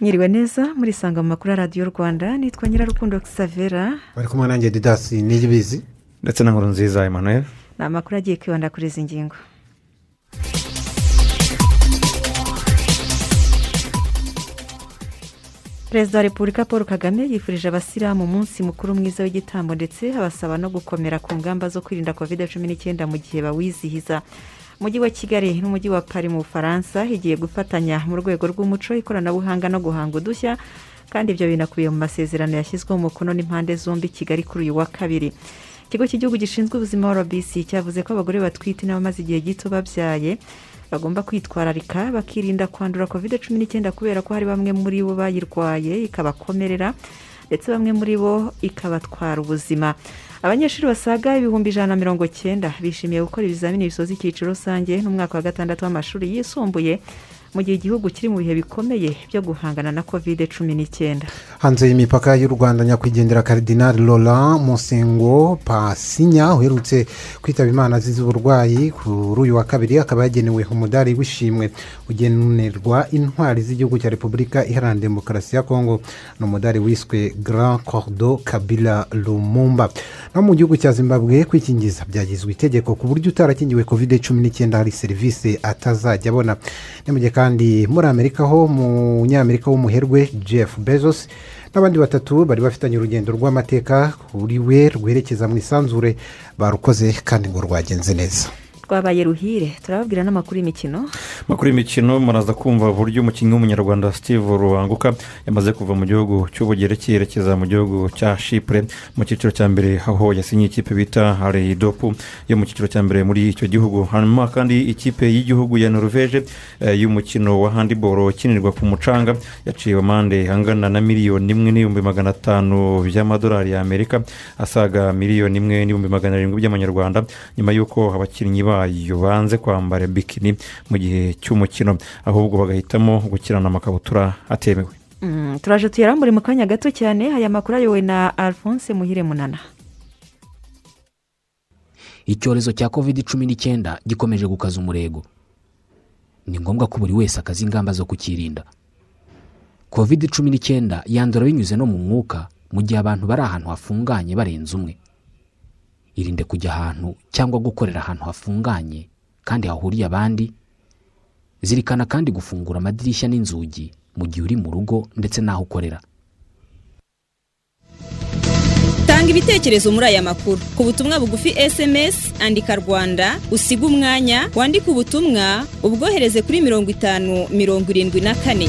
Mwiriwe neza muri sanga mu makuru ya radiyo rwanda nitwa nyirarukundo xavera bari kumwe nanjye didasi n'ibizi ndetse na nkuru nziza emmanuel. Ni amakuru agiye kwibanda kuri izi ngingo. Perezida wa repubulika paul kagame yifurije abasilamu umunsi mukuru mwiza w'igitambo ndetse abasaba no gukomera ku ngamba zo kwirinda covid cumi n'icyenda mu gihe bawizihiza. Umujyi wa kigali n'umujyi wa pari mu bufaransa igiye gufatanya mu rwego rw'umuco ikoranabuhanga no guhanga udushya kandi ibyo binakubiye mu masezerano yashyizweho umukono n'impande zombi kigali kuri uyu wa kabiri. Ikigo cy'igihugu gishinzwe ubuzima rbc cyavuze ko abagore batwite n'abamaze igihe gito babyaye bagomba kwitwararika bakirinda kwandura covid cumi n'icyenda kubera ko hari bamwe muri bo bayirwaye ikabakomerera ndetse bamwe muri bo ikabatwara ubuzima. Abanyeshuri basaga ibihumbi ijana na mirongo cyenda bishimiye gukora ibizamini bisoza icyiciro rusange n'umwaka wa gatandatu w'amashuri yisumbuye. Mu gihe igihugu kiri mu bihe bikomeye byo guhangana na covid cumi n'icyenda. Hanze y'imipaka y'u rwanda nyakwigendera karidinari Laurent musengo pasinya uherutse kwitaba imana azize uburwayi kuri uyu wa kabiri akaba yagenewe umudari w'ishimwe ugenerwa intwari z'igihugu cya repubulika iharanira demokarasi ya kongo ni umudari wiswe grand cordo kabila lumumba. No mu gihugu cya zimbabwe kwikingiza byagizwe itegeko ku buryo utarakingiwe covid cumi n'icyenda hari serivisi atazajya abona. Ni mu gihe kandi muri amerika ho umunyamerika w'umuherwe jeff bezos n'abandi batatu bari bafitanye urugendo rw'amateka kuri we rwerekeza mu isanzure barukoze kandi ngo rwagenze neza. Twabaye ruhire turababwira n'amakuru y'imikino. Amakuru y'imikino muraza kumva uburyo umukinnyi w'umunyarwanda steve rubanguka yamaze kuva mu gihugu cy'ubugereki yerekeza mu gihugu cya shipure mu cyiciro cya mbere aho yasinye ikipe bita reyidopu yo mu cyiciro cya mbere muri icyo gihugu. Hanyuma kandi ikipe y'igihugu ya noruveje y'umukino wa handiboro ukinirwa ku mucanga yaciwe amande angana na miliyoni imwe n'ibihumbi magana atanu by'amadolari y'amerika asaga miliyoni imwe n'ibihumbi magana arindwi by'amanyarwanda. Nyuma y'uko abakinnyi bayo banze kwambara bikini mu gihe cy'umukino. Ahubwo bagahitamo gukirana amakabutura atemewe. Turaje tuyarambure mu kanya gato cyane. Aya makuru ayobowe na alphonse muhire munana. Icyorezo cya covid cumi n'icyenda gikomeje gukaza umurego. Ni ngombwa ko buri wese akaza ingamba zo kukirinda. Covid cumi n'icyenda yandura binyuze no mu mwuka mu gihe abantu bari ahantu hafunganye barenze umwe. Irinde kujya ahantu cyangwa gukorera ahantu hafunganye kandi hahuriye abandi zirikana kandi gufungura amadirishya n'inzugi mu gihe uri mu rugo ndetse n'aho ukorera. Tanga ibitekerezo muri aya makuru. Ku butumwa bugufi esemesi andika rwanda usiga umwanya wandike ubutumwa ubwohereze kuri mirongo itanu mirongo irindwi na kane.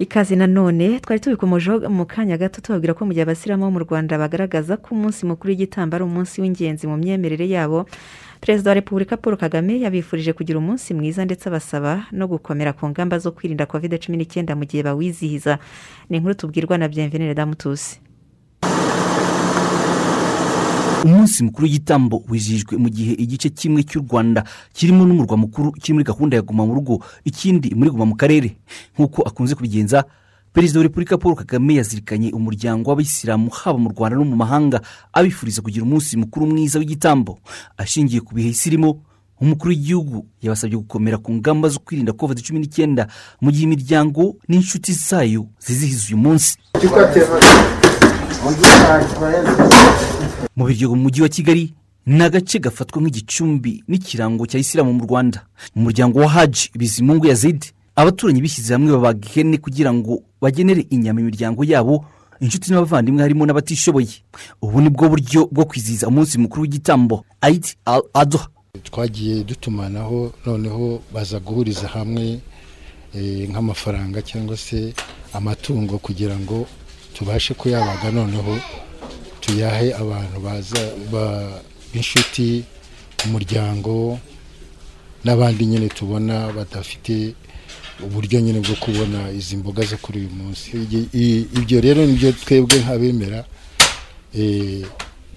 Ikaze nanone twari tubikomojeho mu kanya gato tubabwira ko mu gihe abasiramu bo mu rwanda bagaragaza ko umunsi mukuru w'igitambo ari umunsi w'ingenzi mu myemerere yabo perezida wa repubulika paul kagame yabifurije kugira umunsi mwiza ndetse abasaba no gukomera ku ngamba zo kwirinda covid cumi n'icyenda mu gihe bawizihiza. Ni inkuru tubwirwa na byemvenere damutusi umunsi mukuru w'igitambo wizihijwe mu gihe igice kimwe cy'u rwanda kirimo n'umurwa mukuru kiri muri gahunda ya guma mu rugo ikindi muri guma mu karere. Nk'uko akunze kubigenza perezida wa repubulika paul kagame yazirikanye umuryango w'abayisilamu haba mu rwanda no mu mahanga abifuriza kugira umunsi mukuru mwiza w'igitambo. Ashingiye ku bihe isi irimo umukuru w'igihugu yabasabye gukomera ku ngamba zo kwirinda covid cumi n'icyenda mu gihe imiryango n'inshuti zayo zizihiza uyu munsi. Mu biryogo mu mujyi wa kigali ni agace gafatwa nk'igicumbi n'ikirango cya isilamu mu rwanda. Mu muryango wa haji bizimungu ya zedi abaturanyi bishyize hamwe babaga ihene kugira ngo bagenere inyama imiryango yabo inshuti n'abavandimwe harimo n'abatishoboye. Ubu ni bwo buryo bwo kwizihiza umunsi mukuru w'igitambo ayiti al adoha twagiye dutumanaho noneho baza guhuriza hamwe nk'amafaranga cyangwa se amatungo kugira ngo tubashe kuyabaga noneho tuyahe abantu baza ba- b'inshuti umuryango n'abandi nyine tubona badafite uburyo nyine bwo kubona izi mboga zo kuri uyu munsi. Ibyo rero ni byo twebwe nk'abemera eh,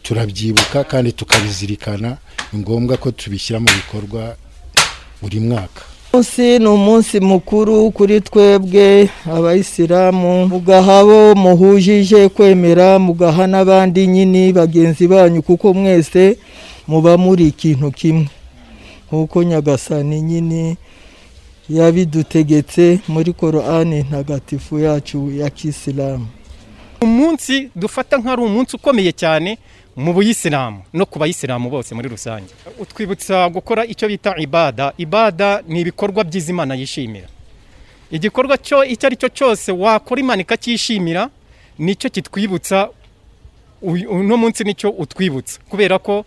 turabyibuka kandi tukabizirikana. Ni ngombwa ko tubishyira mu bikorwa buri mwaka. Umunsi ni umunsi mukuru kuri twebwe abayisilamu. Mugaha abo muhujije kwemera mugaha n'abandi nyine bagenzi banyu kuko mwese muba muri ikintu kimwe. Nk'uko nyagasani nyine yabidutegetse muri korani ntagatifu yacu ya kisilamu. Umunsi dufata nk'ari umunsi ukomeye cyane mu buyisilamu no ku bayisilamu bose muri rusange. Utwibutsa gukora icyo bita ibada. Ibada ni ibikorwa byiza imana yishimira. Igikorwa cyo icyo ari cyo cyose wakora imana ikacyishimira ni cyo kitwibutsa uno munsi ni cyo utwibutsa. Kubera ko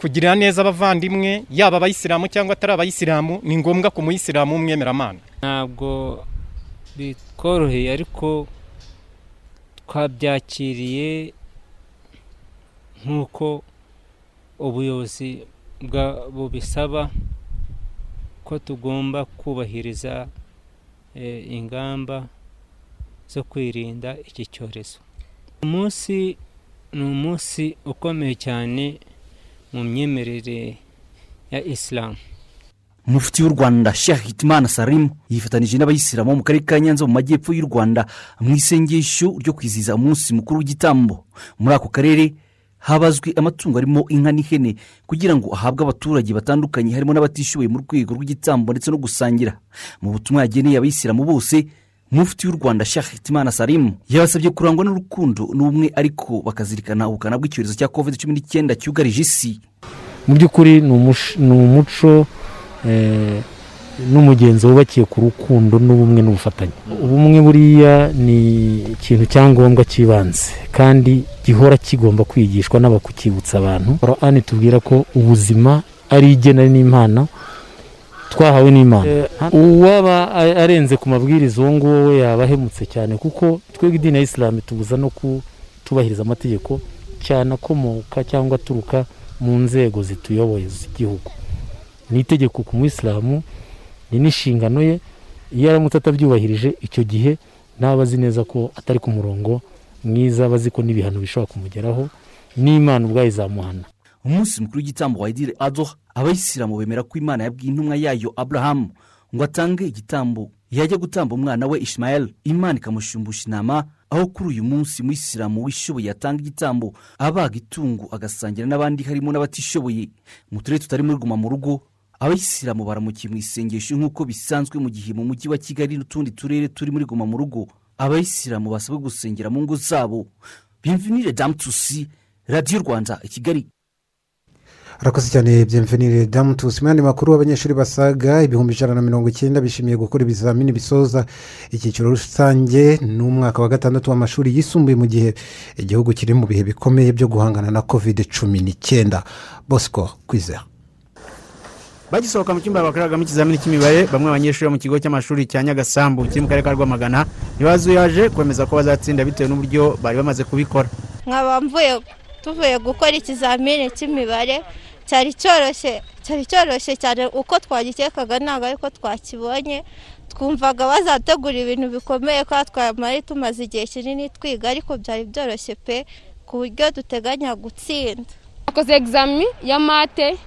kugirira neza abavandimwe yaba abayisilamu cyangwa atari abayisilamu ni ngombwa ku muyisilamu w'umwemeramana ntabwo bitworoheye ariko twabyakiriye nk'uko ubuyobozi bubisaba ko tugomba kubahiriza eh, ingamba zo kwirinda iki cyorezo. Umunsi ni umunsi ukomeye cyane mu myemerere ya isilamu mufti w'u rwanda sheikh hitimana salimu yifatanije n'abayisilamu mu karere ka nyanza mu majyepfo y'u rwanda mu isengesho ryo kwizihiza umunsi mukuru w'igitambo. Muri ako karere habazwe amatungo arimo inka n'ihene kugira ngo ahabwe abaturage batandukanye harimo n'abatishoboye mu rwego rw'igitambo ndetse no gusangira. Mu butumwa yageneye abayisilamu bose mufti w'u rwanda sheikh hitimana salimu yabasabye kurangwa n'urukundo n'ubumwe ariko bakazirikana ubukana bw'icyorezo cya covid cumi n'icyenda cyugarije isi. Mu by'ukuri ni umuco eh, n'umugenzo wubakiye ku rukundo n'ubumwe n'ubufatanye. Ubumwe buriya ni ikintu cyangombwa cy'ibanze kandi gihora kigomba kwigishwa n'abakukibutsa abantu. Korani tubwira ko ubuzima ari igena n'impano twahawe n'imana. Uwaba a- arenze ku mabwiriza uwo nguwo we yaba ahemutse cyane kuko twebwe idini ya isilamu tubuza no kutubahiriza amategeko cyane akomoka cyangwa aturuka mu nzego zituyoboye z'igihugu. Ni itegeko ku muyisilamu ni n'inshingano ye iyo aramutse atabyubahirije icyo gihe ntaba azi neza ko atari ku murongo mwiza aba azi ko n'ibihano bishobora kumugeraho n'imana ubwayo izamuhana. Umunsi mukuru w'igitambo wa idire adoha abayisilamu bemera ko imana yabwiye intumwa yayo aburahamu ngo atange igitambo. Yajya gutamba umwana we ishimayeli imana ikamushumbusha inama aho kuri uyu munsi muyisilamu wishoboye atanga igitambo abaga itungo agasangira n'abandi harimo n'abatishoboye. Mu turere tutari muri guma mu rugo abayisilamu baramukiye mu isengesho nk'uko bisanzwe mu gihe mu mujyi wa kigali n'utundi turere turi muri guma mu rugo abayisilamu basabwe gusengera mu ngo zabo. Bimvinire damutusi radiyo rwanda i kigali. Arakoze cyane byemvenire damu tusi mu yandi makuru abanyeshuri basaga ibihumbi ijana na mirongo icyenda bishimiye gukora ibizamini bisoza icyiciro rusange n'umwaka wa gatandatu w'amashuri yisumbuye mu gihe igihugu kiri mu bihe bikomeye byo guhangana na kovide cumi n'icyenda. Bosco kwizera. Bagisohoka mu cyumba bakoreragamo ikizamini cy'imibare bamwe mu banyeshuri bo mu kigo cy'amashuri cya nyagasambu kiri mu karere ka rwamagana ntibazuyaje kwemeza ko bazatsinda bitewe n'uburyo bari bamaze kubikora. Nkaba mvuye tuvuye gukora ikizamini cy'imibare cyari cyoroshye cyari cyoroshye cyane uko twagikekaga ntabwo ariko twakibonye. Twumvaga bazategura ibintu bikomeye ko twamara tumaze igihe kinini twiga ariko byari byoroshye pe ku buryo duteganya gutsinda. Twakoze egizami ya mate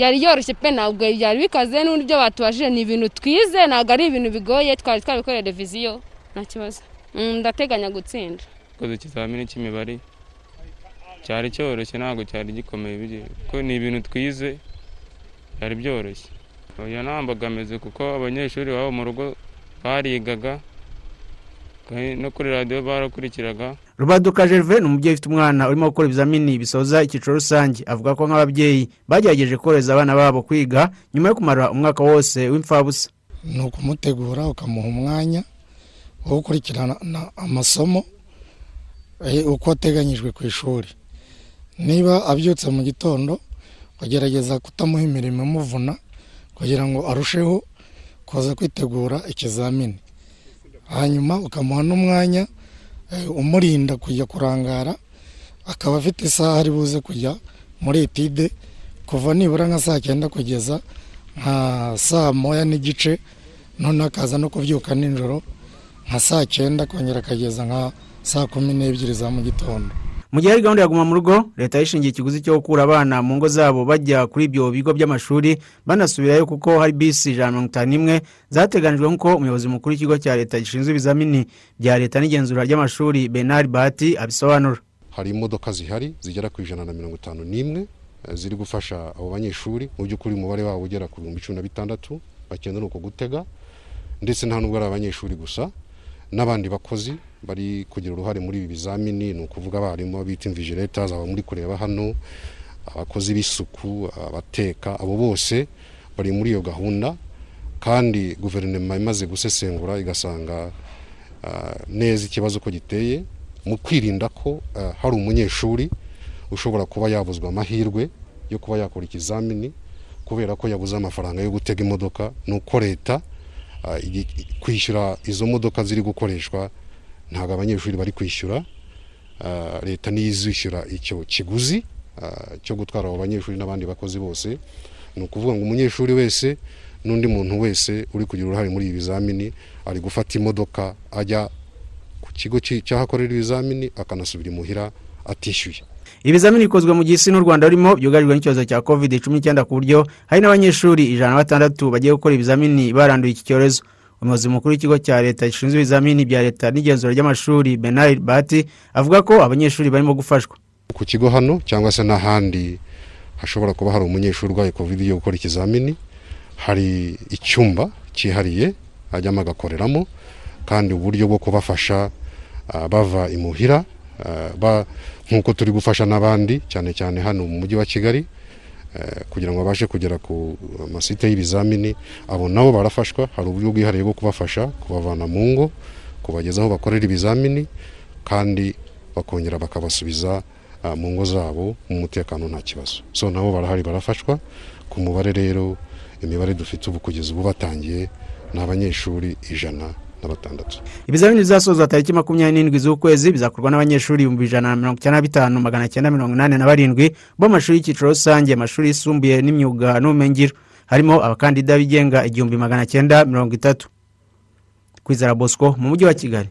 yari yoroshye pe ntabwo byari bikaze n'uburyo batubajije ni ibintu twize ntabwo ari ibintu bigoye twari twabikoreye reviziyo. Nta kibazo. Mm, ndateganya gutsinda. Twakoze ikizamini cy'imibare. Cyari cyoroshye ntabwo cyari gikomeye. Kuko ni ibintu twize byari byoroshye. Oya nta mbogamizi kuko abanyeshuri babo mu rugo barigaga. No kuri radiyo barakurikiraga rubaduka gerve ni umubyeyi ufite umwana urimo gukora ibizamini bisoza icyiciro rusange. Avuga ko nk'ababyeyi bagerageje korohereza abana babo kwiga nyuma yo kumara umwaka wose w'imfabusa ni ukumutegura ukamuha umwanya wo gukurikirana na- amasomo eh, uko ateganyijwe ku ishuri. Niba abyutse mu gitondo ugerageza kutamuha imirimo imuvuna kugira ngo arusheho kuza kwitegura ikizamini. Hanyuma ukamuha n'umwanya eh, umurinda kujya kurangara akaba afite isaha ari buze kujya muri etide kuva nibura nka saa cyenda kugeza nka saa moya n'igice noneho akaza no kubyuka nijoro nka saa cyenda akongera akageza nka saa kumi n'ebyiri za mu gitondo. Mu gihe hari gahunda ya guma mu rugo leta yishingiye ikiguzi cyo gukura abana mu ngo zabo bajya kuri ibyo bigo by'amashuri banasubirayo kuko hari bisi ijana na mirongo itanu n'imwe zateganijwe nk'uko umuyobozi mukuru w'ikigo cya leta gishinzwe ibizamini bya leta n'igenzura ry'amashuri benard bahati abisobanura. Hari imodoka zihari zigera ku ijana na mirongo itanu n'imwe eh, ziri gufasha abo banyeshuri mu by'ukuri umubare wabo ugera ku bihumbi cumi na bitandatu bakenera uko gutega ndetse nta nubwo ari abanyeshuri gusa n'abandi bakozi bari kugira uruhare muri ibi bizamini ni ukuvuga abarimu bita invigilators aba muri kureba hano abakozi b'isuku abateka abo bose bari muri iyo gahunda. Kandi guverinoma imaze gusesengura igasanga ah, neza ikibazo ko giteye mu kwirinda ko ah, hari umunyeshuri ushobora kuba yabuzwa amahirwe yo kuba yakora ikizamini kubera ko yabuze amafaranga yo gutega imodoka. Ni uko leta ah, kwishyura izo modoka ziri gukoreshwa ntabwo abanyeshuri bari kwishyura Ah, leta niyo izishyura icyo kiguzi ah, cyo gutwara abo banyeshuri n'abandi bakozi bose. Ni ukuvuga ngo umunyeshuri wese n'undi muntu wese uri kugira uruhare muri ibi bizamini ari gufata imodoka ajya ku kigo ki- cy'ahakorera ibizamini akanasubira imuhira atishyuye. Ibizamini bikozwe mu gihe isi n'u rwanda rurimo byugarijwe n'ikibazo cya covid cumi n'icyenda ku buryo hari n'abanyeshuri ijana na batandatu bagiye gukora ibizamini baranduye iki cyorezo. Umuyobozi mukuru w'ikigo cya leta gishinzwe ibizamini bya leta n'igenzura ry'amashuri benard bahati avuga ko abanyeshuri barimo gufashwa. Ku kigo hano cyangwa se n'ahandi hashobora kuba hari umunyeshuri urwaye covid yo gukora ikizamini hari icyumba cyihariye ajyamo agakoreramo kandi uburyo bwo kubafasha ah, bava imuhira ah, nk'uko turi gufasha n'abandi cyane cyane hano mu mujyi wa kigali kugira ngo babashe kugera ku masite y'ibizamini abo nabo barafashwa hari uburyo bwihariye bwo kubafasha kubavana mu ngo kubageza aho bakorera ibizamini kandi bakongera bakabasubiza ah, mu ngo zabo mu mutekano nta kibazo. So nabo barahari barafashwa ku mubare rero imibare dufite ubu kugeza ubu batangiye ni abanyeshuri ijana. Na batandatu ibizamini bizasozwa tariki makumyabiri n'indwi z'ukwezi bizakorwa n'abanyeshuri ibihumbi ijana na mirongo icyenda na bitanu magana cyenda mirongo inani na barindwi bo mu mashuri y'icyiciro rusange amashuri yisumbuye n'imyuga n'ubumenyingiro. Harimo abakandida bigenga igihumbi magana cyenda mirongo itatu. Kwizera bosco mu mujyi wa kigali.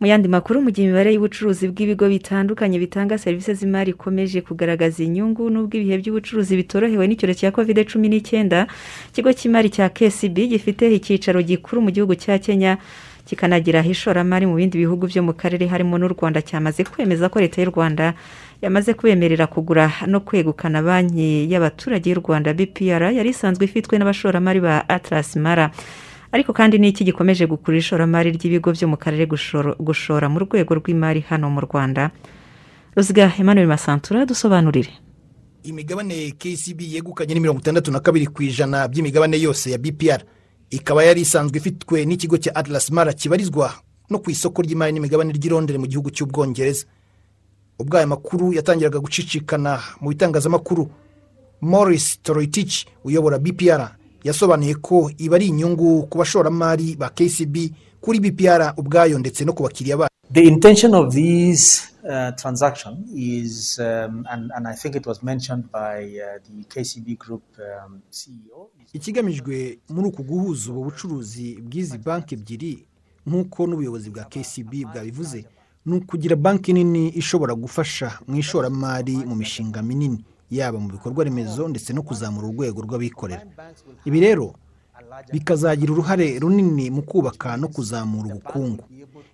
Mu yandi makuru mu gihe imibare y'ubucuruzi bw'ibigo bitandukanye bitanga serivisi z'imari ikomeje kugaragaza inyungu n'ubwo ibihe by'ubucuruzi bitorohewe n'icyorezo cya covid cumi n'icyenda ikigo cy'imari cya kcb gifite icyicaro gikuru mu gihugu cya kenya kikanagira ishoramari mu bindi bihugu byo mu karere harimo n'u rwanda. Cyamaze kwemeza ko leta y'u rwanda yamaze kwemerera kugura no kwegukana banki y'abaturage y'u rwanda bpr yari isanzwe ifitwe n'abashoramari ba atlas mara. Ariko kandi n'iki gikomeje gukurura ishoramari ry'ibigo byo mu karere gushora- mu rwego rw'imari hano mu rwanda? Ruziga emmanuel masantura dusobanurire. Imigabane kcb yegukanye ni mirongo itandatu na kabiri ku ijana by'imigabane yose ya bpr ikaba yari isanzwe ifitwe n'ikigo cya atlas mara kibarizwa no ku isoko ry'imari n'imigabane ry'i Londres mu gihugu cy'ubwongereza. Ubwo aya makuru yatangiraga gucicikana mu bitangazamakuru. Morris toroitich uyobora bpr yasobanuye ko iba ari inyungu ku bashoramari ba kcb kuri bpr ubwayo ndetse no ku bakiriya bayo The intention of this uh, transaction is, um, and, and I think it was mentioned by uh, the KCB Group um, CEO. ikigamijwe muri uku guhuza ubu bucuruzi bw'izi banki ebyiri nk'uko n'ubuyobozi bwa kcb bwabivuze ni ukugira banki nini ishobora gufasha mu ishoramari mu mishinga minini yaba mu bikorwa remezo ndetse no kuzamura urwego rw'abikorera. Ibi rero bikazagira uruhare runini mu kubaka no kuzamura ubukungu.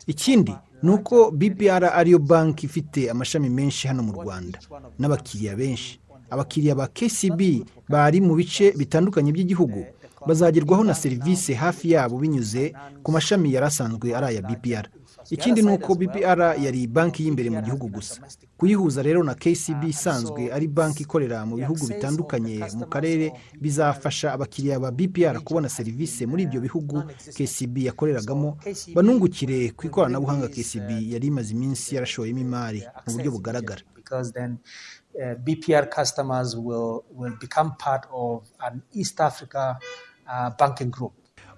Ikindi ni uko bpr ariyo banki ifite amashami menshi hano mu rwanda n'abakiriya benshi. Abakiriya ba kcb bari mu bice bitandukanye by'igihugu bazagerwaho na serivisi hafi yabo binyuze ku mashami yari asanzwe ari aya bpr ikindi ni uko bpr yari banki y'imbere mu gihugu gusa. Kuyihuza rero na kcb isanzwe ari banki ikorera mu bihugu bitandukanye mu karere. bizafasha abakiriya ba bpr kubona serivisi muri ibyo bihugu kcb yakoreragamo. Banungukire ku ikoranabuhanga kcb yari imaze iminsi yarashoyemo imari mu buryo bugaragara. uh, BPR customers will, will become part of an East Africa uh, banking group.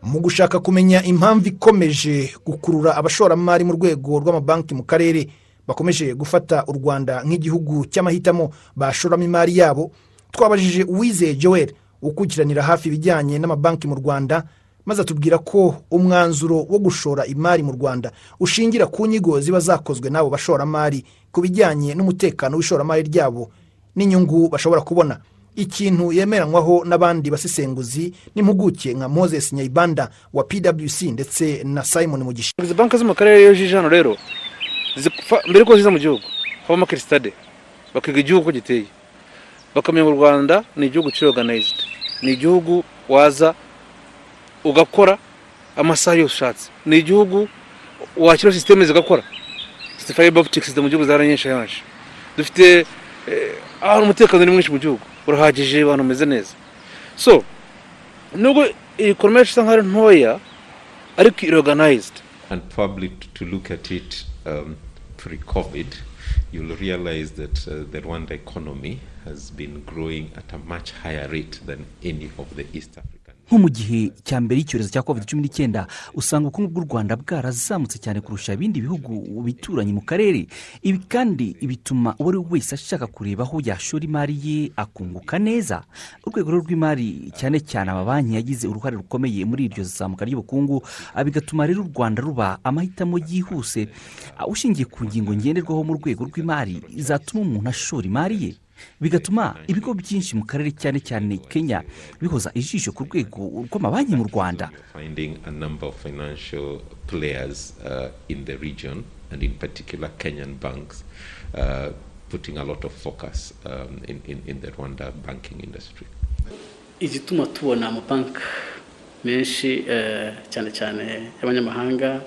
Mu gushaka kumenya impamvu ikomeje gukurura abashoramari mu rwego rw'amabanki mu karere bakomeje gufata u rwanda nk'igihugu cy'amahitamo bashoramo imari yabo. Twabajije uwizeye joel ukurikiranira hafi ibijyanye n'amabanki mu rwanda maze atubwira ko umwanzuro wo gushora imari mu rwanda ushingira ku nyigo ziba zakozwe n'abo bashoramari ku bijyanye n'umutekano w'ishoramari ryabo n'inyungu bashobora kubona. Ikintu yemeranywaho n'abandi basesenguzi n'impuguke nka moses nyayibanda wa pwc ndetse na simon mugisha. Izi banki zo mu karere iyo zije hano rero mbere yuko ziza mu gihugu. Habamo market study bakiga igihugu uko giteye. Bakamenya u rwanda ni igihugu kiri organized. Ni igihugu waza ugakora amasaha yose ushatse. Ni igihugu wakira sisiteme zigakora. Optic system mu gihugu zara nyinshi yaje. Dufite eh, umutekano ni mwinshi mu gihugu. Urahagije abantu bameze neza so nubwo iyi yacu isa nkaho ari ntoya ariko iri organized And probably to look at it um, pre COVID, you'll realize that uh, the Rwanda economy has been growing at a much higher rate than any of the East. Nko mu gihe cya mbere y'icyorezo cya covid cumi n'icyenda usanga ubukungu bw'u rwanda bwarazamutse cyane kurusha ibindi bihugu bituranye mu karere. Ibi kandi bituma uwo ari we wese ashaka kureba aho yashora imari ye akunguka neza. Urwego rw'imari cyane cyane amabanki yagize uruhare rukomeye muri iryo zamuka ry'ubukungu bigatuma rero u rwanda ruba amahitamo yihuse ushingiye ku ngingo ngenderwaho mu rwego rw'imari zatuma umuntu ashora imari ye. Bigatuma ibigo byinshi mu karere cyane cyane kenya bihoza ijisho ku rwego rw'amabanki mu rwanda. Finding a number of financial players uh, in the region, and in particular Kenyan banks, uh, putting a lot of focus um, in, in, in the Rwanda banking industry. igituma tubona amabanki menshi eh, cyane cyane y'abanyamahanga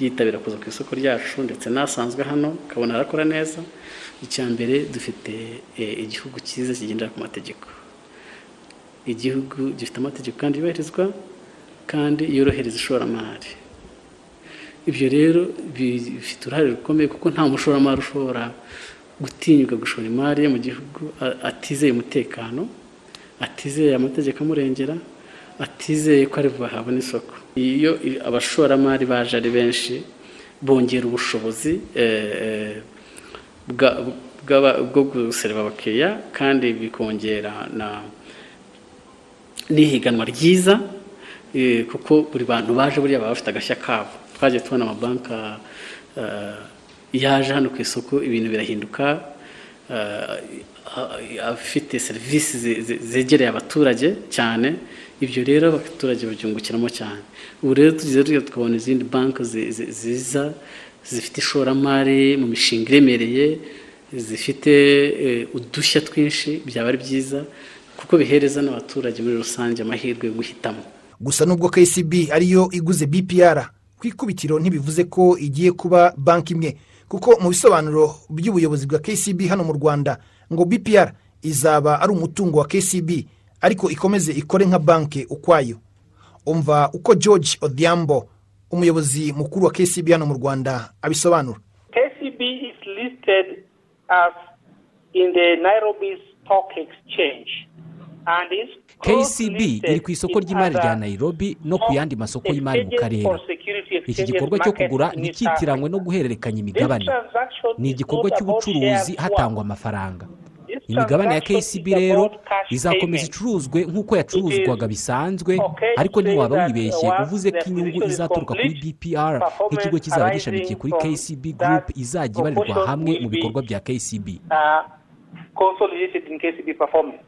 yitabira kuza ku isoko ryacu ndetse n'asanzwe hano ukabona arakora neza. Icya mbere dufite eh, igihugu cyiza kigendera ku mategeko. Igihugu gifite amategeko kandi yubahirizwa kandi yorohereza ishoramari. Ibyo rero bifite uruhare rukomeye kuko nta mushoramari ushobora gutinyuka gushora imari ye mu gihugu atizeye umutekano atizeye amategeko amurengera atizeye ko ari buhabone isoko. Iyo abashoramari baje ari benshi bongera ubushobozi bwo gusereva abakiriya kandi bikongera na n'ihiganwa ryiza eh, kuko buri bantu baje buriya baba bafite agashya kabo. Twagiye tubona amabanki eh, yaje hano ku isoko ibintu birahinduka a- afite serivisi ze- ze- zegereye abaturage cyane. Ibyo rero abaturage babyungukiramo cyane. Ubu rero tugize tukabona izindi banki zi- zi- ziza zifite ishoramari mu mishinga iremereye zifite eh, udushya twinshi byaba ari byiza kuko bihereza n'abaturage muri rusange amahirwe yo guhitamo. Gusa nubwo kcb ariyo iguze bpr ku ikubitiro ntibivuze ko igiye kuba banki imwe. Kuko mu bisobanuro by'ubuyobozi bwa kcb hano mu rwanda ngo bpr izaba ari umutungo wa kcb ariko ikomeze ikore nka banki ukwayo. Umva uko george odhiambo umuyobozi mukuru wa kcb hano mu rwanda abisobanura. KCB is listed as in the Nairobi Stock Exchange and is kcb iri ku isoko ry'imari rya nairobi no ku yandi masoko y'imari mu karere. iki gikorwa cyo kugura ntikitiranywe no guhererekanya imigabane. Ni igikorwa cy'ubucuruzi hatangwa amafaranga. Imigabane ya kcb rero izakomeza icuruzwe nk'uko yacuruzwaga bisanzwe ariko ntiwaba wibeshye. uvuze ko inyungu izaturuka kuri bpr nk'ikigo kizaba gishamikiye kuri kcb group izajya ibarirwa hamwe mu bikorwa bya kcb uh, consolidated in KCB performance.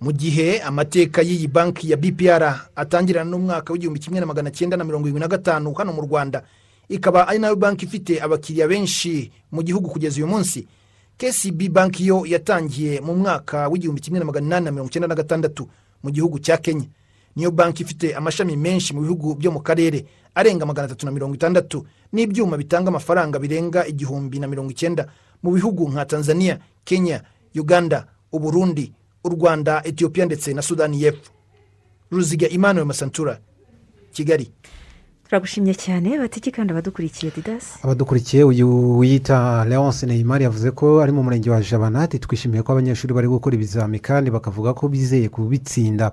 mu gihe amateka y'iyi banki ya bpr atangirana n'umwaka w'igihumbi kimwe na magana cyenda na mirongo irindwi na gatanu hano mu rwanda ikaba ari na yo banki ifite abakiriya benshi mu gihugu kugeza uyu munsi. Kcb banki yo yatangiye mu mwaka w'igihumbi kimwe na magana inani na mirongo icyenda na gatandatu mu gihugu cya kenya. Niyo banki ifite amashami menshi mu bihugu byo mu karere arenga magana atatu na mirongo itandatu n'ibyuma bitanga amafaranga birenga igihumbi na mirongo icyenda mu bihugu nka tanzania kenya uganda uburundi u rwanda etiyopiya ndetse na sudani y'epfo ruziga emmanuel masantura kigali. Turagushimye cyane batiki kandi abadukurikiye didasi abadukurikiye uyu wiyita leonce neymar yavuze ko ari mu murenge wa jabanati. Twishimiye ko abanyeshuri bari gukora ibizami kandi bakavuga ko bizeye kubitsinda.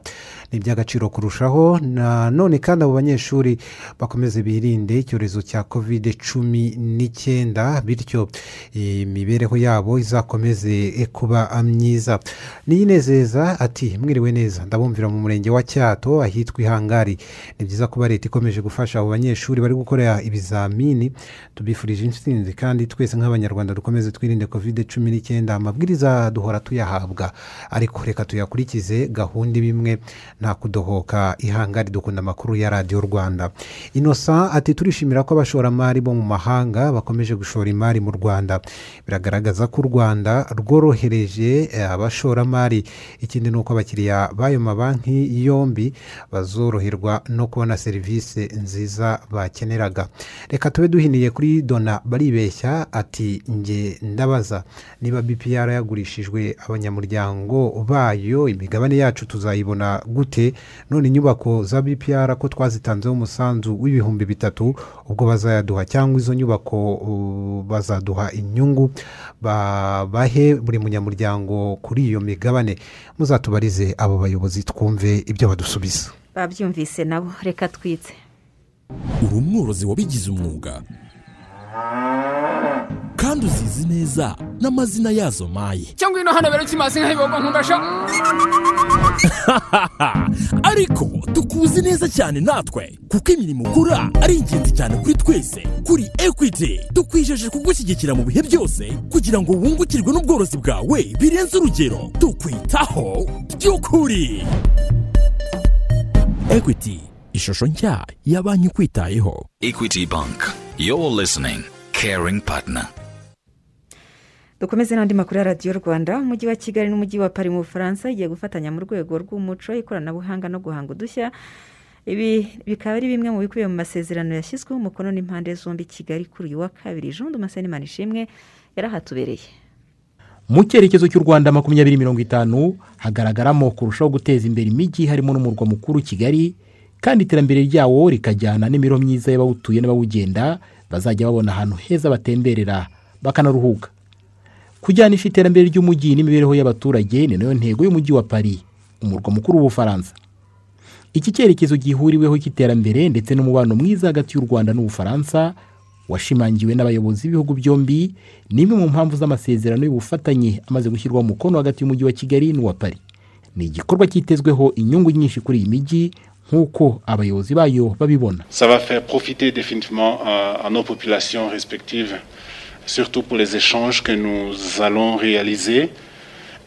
Ni iby'agaciro kurushaho. Nanone kandi abo banyeshuri bakomeze birinde icyorezo cya kovide cumi n'icyenda bityo imibereho yabo izakomeze kuba myiza. Niyinezeza ati mwiriwe neza. Ndabumvira mu murenge wa cyato ahitwa ihangari ni byiza kuba leta ikomeje gufasha abo banyeshuri bari gukora ibizamini tubifurije intsinzi kandi twese nk'abanyarwanda dukomeze twirinde kovide cumi n'icyenda. Amabwiriza duhora tuyahabwa. Ariko reka tuyakurikize gahunda imwe nta kudohoka. Ihangari dukunda amakuru ya radiyo rwanda. Inosa ati turishimira ko abashoramari bo mu mahanga bakomeje gushora imari mu rwanda. Biragaragaza ko u rwanda rworohereje abashoramari. Ikindi ni uko abakiriya b'ayo mabanki yombi bazoroherwa no kubona serivisi nziza bakeneraga. Reka tube duhiniye kuri dona baribeshya ati nge ndabaza niba bpr yagurishijwe abanyamuryango bayo imigabane yacu tuzayibona gute? None inyubako za bpr ko twazitanzeho umusanzu w'ibihumbi bitatu ubwo bazayaduha cyangwa izo nyubako bazaduha inyungu bahe buri munyamuryango kuri iyo migabane. Muzatubarize abo bayobozi twumve ibyo badusubiza. Babyumvise nabo. Reka twitse. Uri umworozi wabigize umwuga. Kandi uzizi neza n'amazina yazo maye. Cyangwa ino hano bero kimazi nk'ayibogo nkundasha ariko tukuzi neza cyane natwe kuko imirimo ukora ari ingenzi cyane kuri twese. Kuri ekwiti tukwijeje kugushyigikira mu bihe byose kugira ngo wungukirwe n'ubworozi bwawe birenze urugero. Tukwitaho. By'ukuri. Ekwiti ishusho nshya ya banki ikwitayeho equity bank you're listening caring partner. Dukomeze n'andi makuru ya radiyo rwanda. Umujyi wa kigali n'umujyi wa pari mu bufaransa igiye gufatanya mu rwego rw'umuco ikoranabuhanga no guhanga udushya. Ibi bikaba ari bimwe mu bikubiye mu masezerano yashyizweho umukono n'impande zombi kigali kuri uyu wa kabiri. Jean dumaseni ishimwe yarahatubereye. Mu cyerekezo cy'u rwanda makumyabiri mirongo itanu hagaragaramo kurushaho guteza imbere imijyi harimo n'umurwa mukuru kigali kandi iterambere ryawo rikajyana n'imibereho myiza y'abawutuye n'abawugenda bazajya babona ahantu heza batemberera bakanaruhuka. Kujyanisha iterambere ry'umujyi n'imibereho y'abaturage ni na yo ntego y'umujyi wa paris umurwa mukuru w'ubufaransa. Iki cyerekezo gihuriweho cy'iterambere ndetse n'umubano mwiza hagati y'u rwanda n'ubufaransa washimangiwe n'abayobozi b'ibihugu byombi ni imwe mu mpamvu z'amasezerano y'ubufatanye amaze gushyirwaho umukono hagati y'umujyi wa kigali n'uwa paris. Ni igikorwa cyitezweho inyungu nyinshi kuri iyi mijyi nk'uko abayobozi bayo babibona. Ça va faire profiter définitivement à nos populations respectives surtout pour les échanges que nous allons réaliser.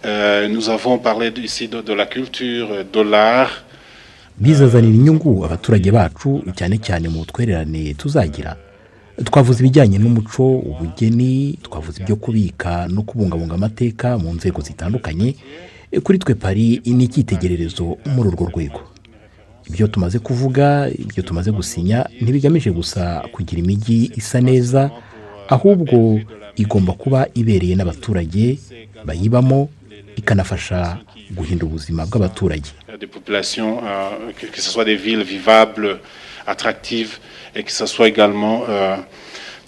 Euh, nous avons parlé ici de, de la culture de l'art. Bizazanira inyungu abaturage bacu cyane cyane mu twererane tuzagira. Twavuze ibijyanye n'umuco ubugeni twavuze ibyo kubika no kubungabunga amateka mu nzego zitandukanye. Kuri twe pari ni icyitegererezo muri urwo rwego. Ibyo tumaze kuvuga ibyo tumaze gusinya ntibigamije gusa kugira imijyi isa neza ahubwo igomba kuba ibereye n'abaturage bayibamo ikanafasha guhindura ubuzima bw'abaturage. Euh, que ce soit des villes vivables attractives et que ce soit également euh,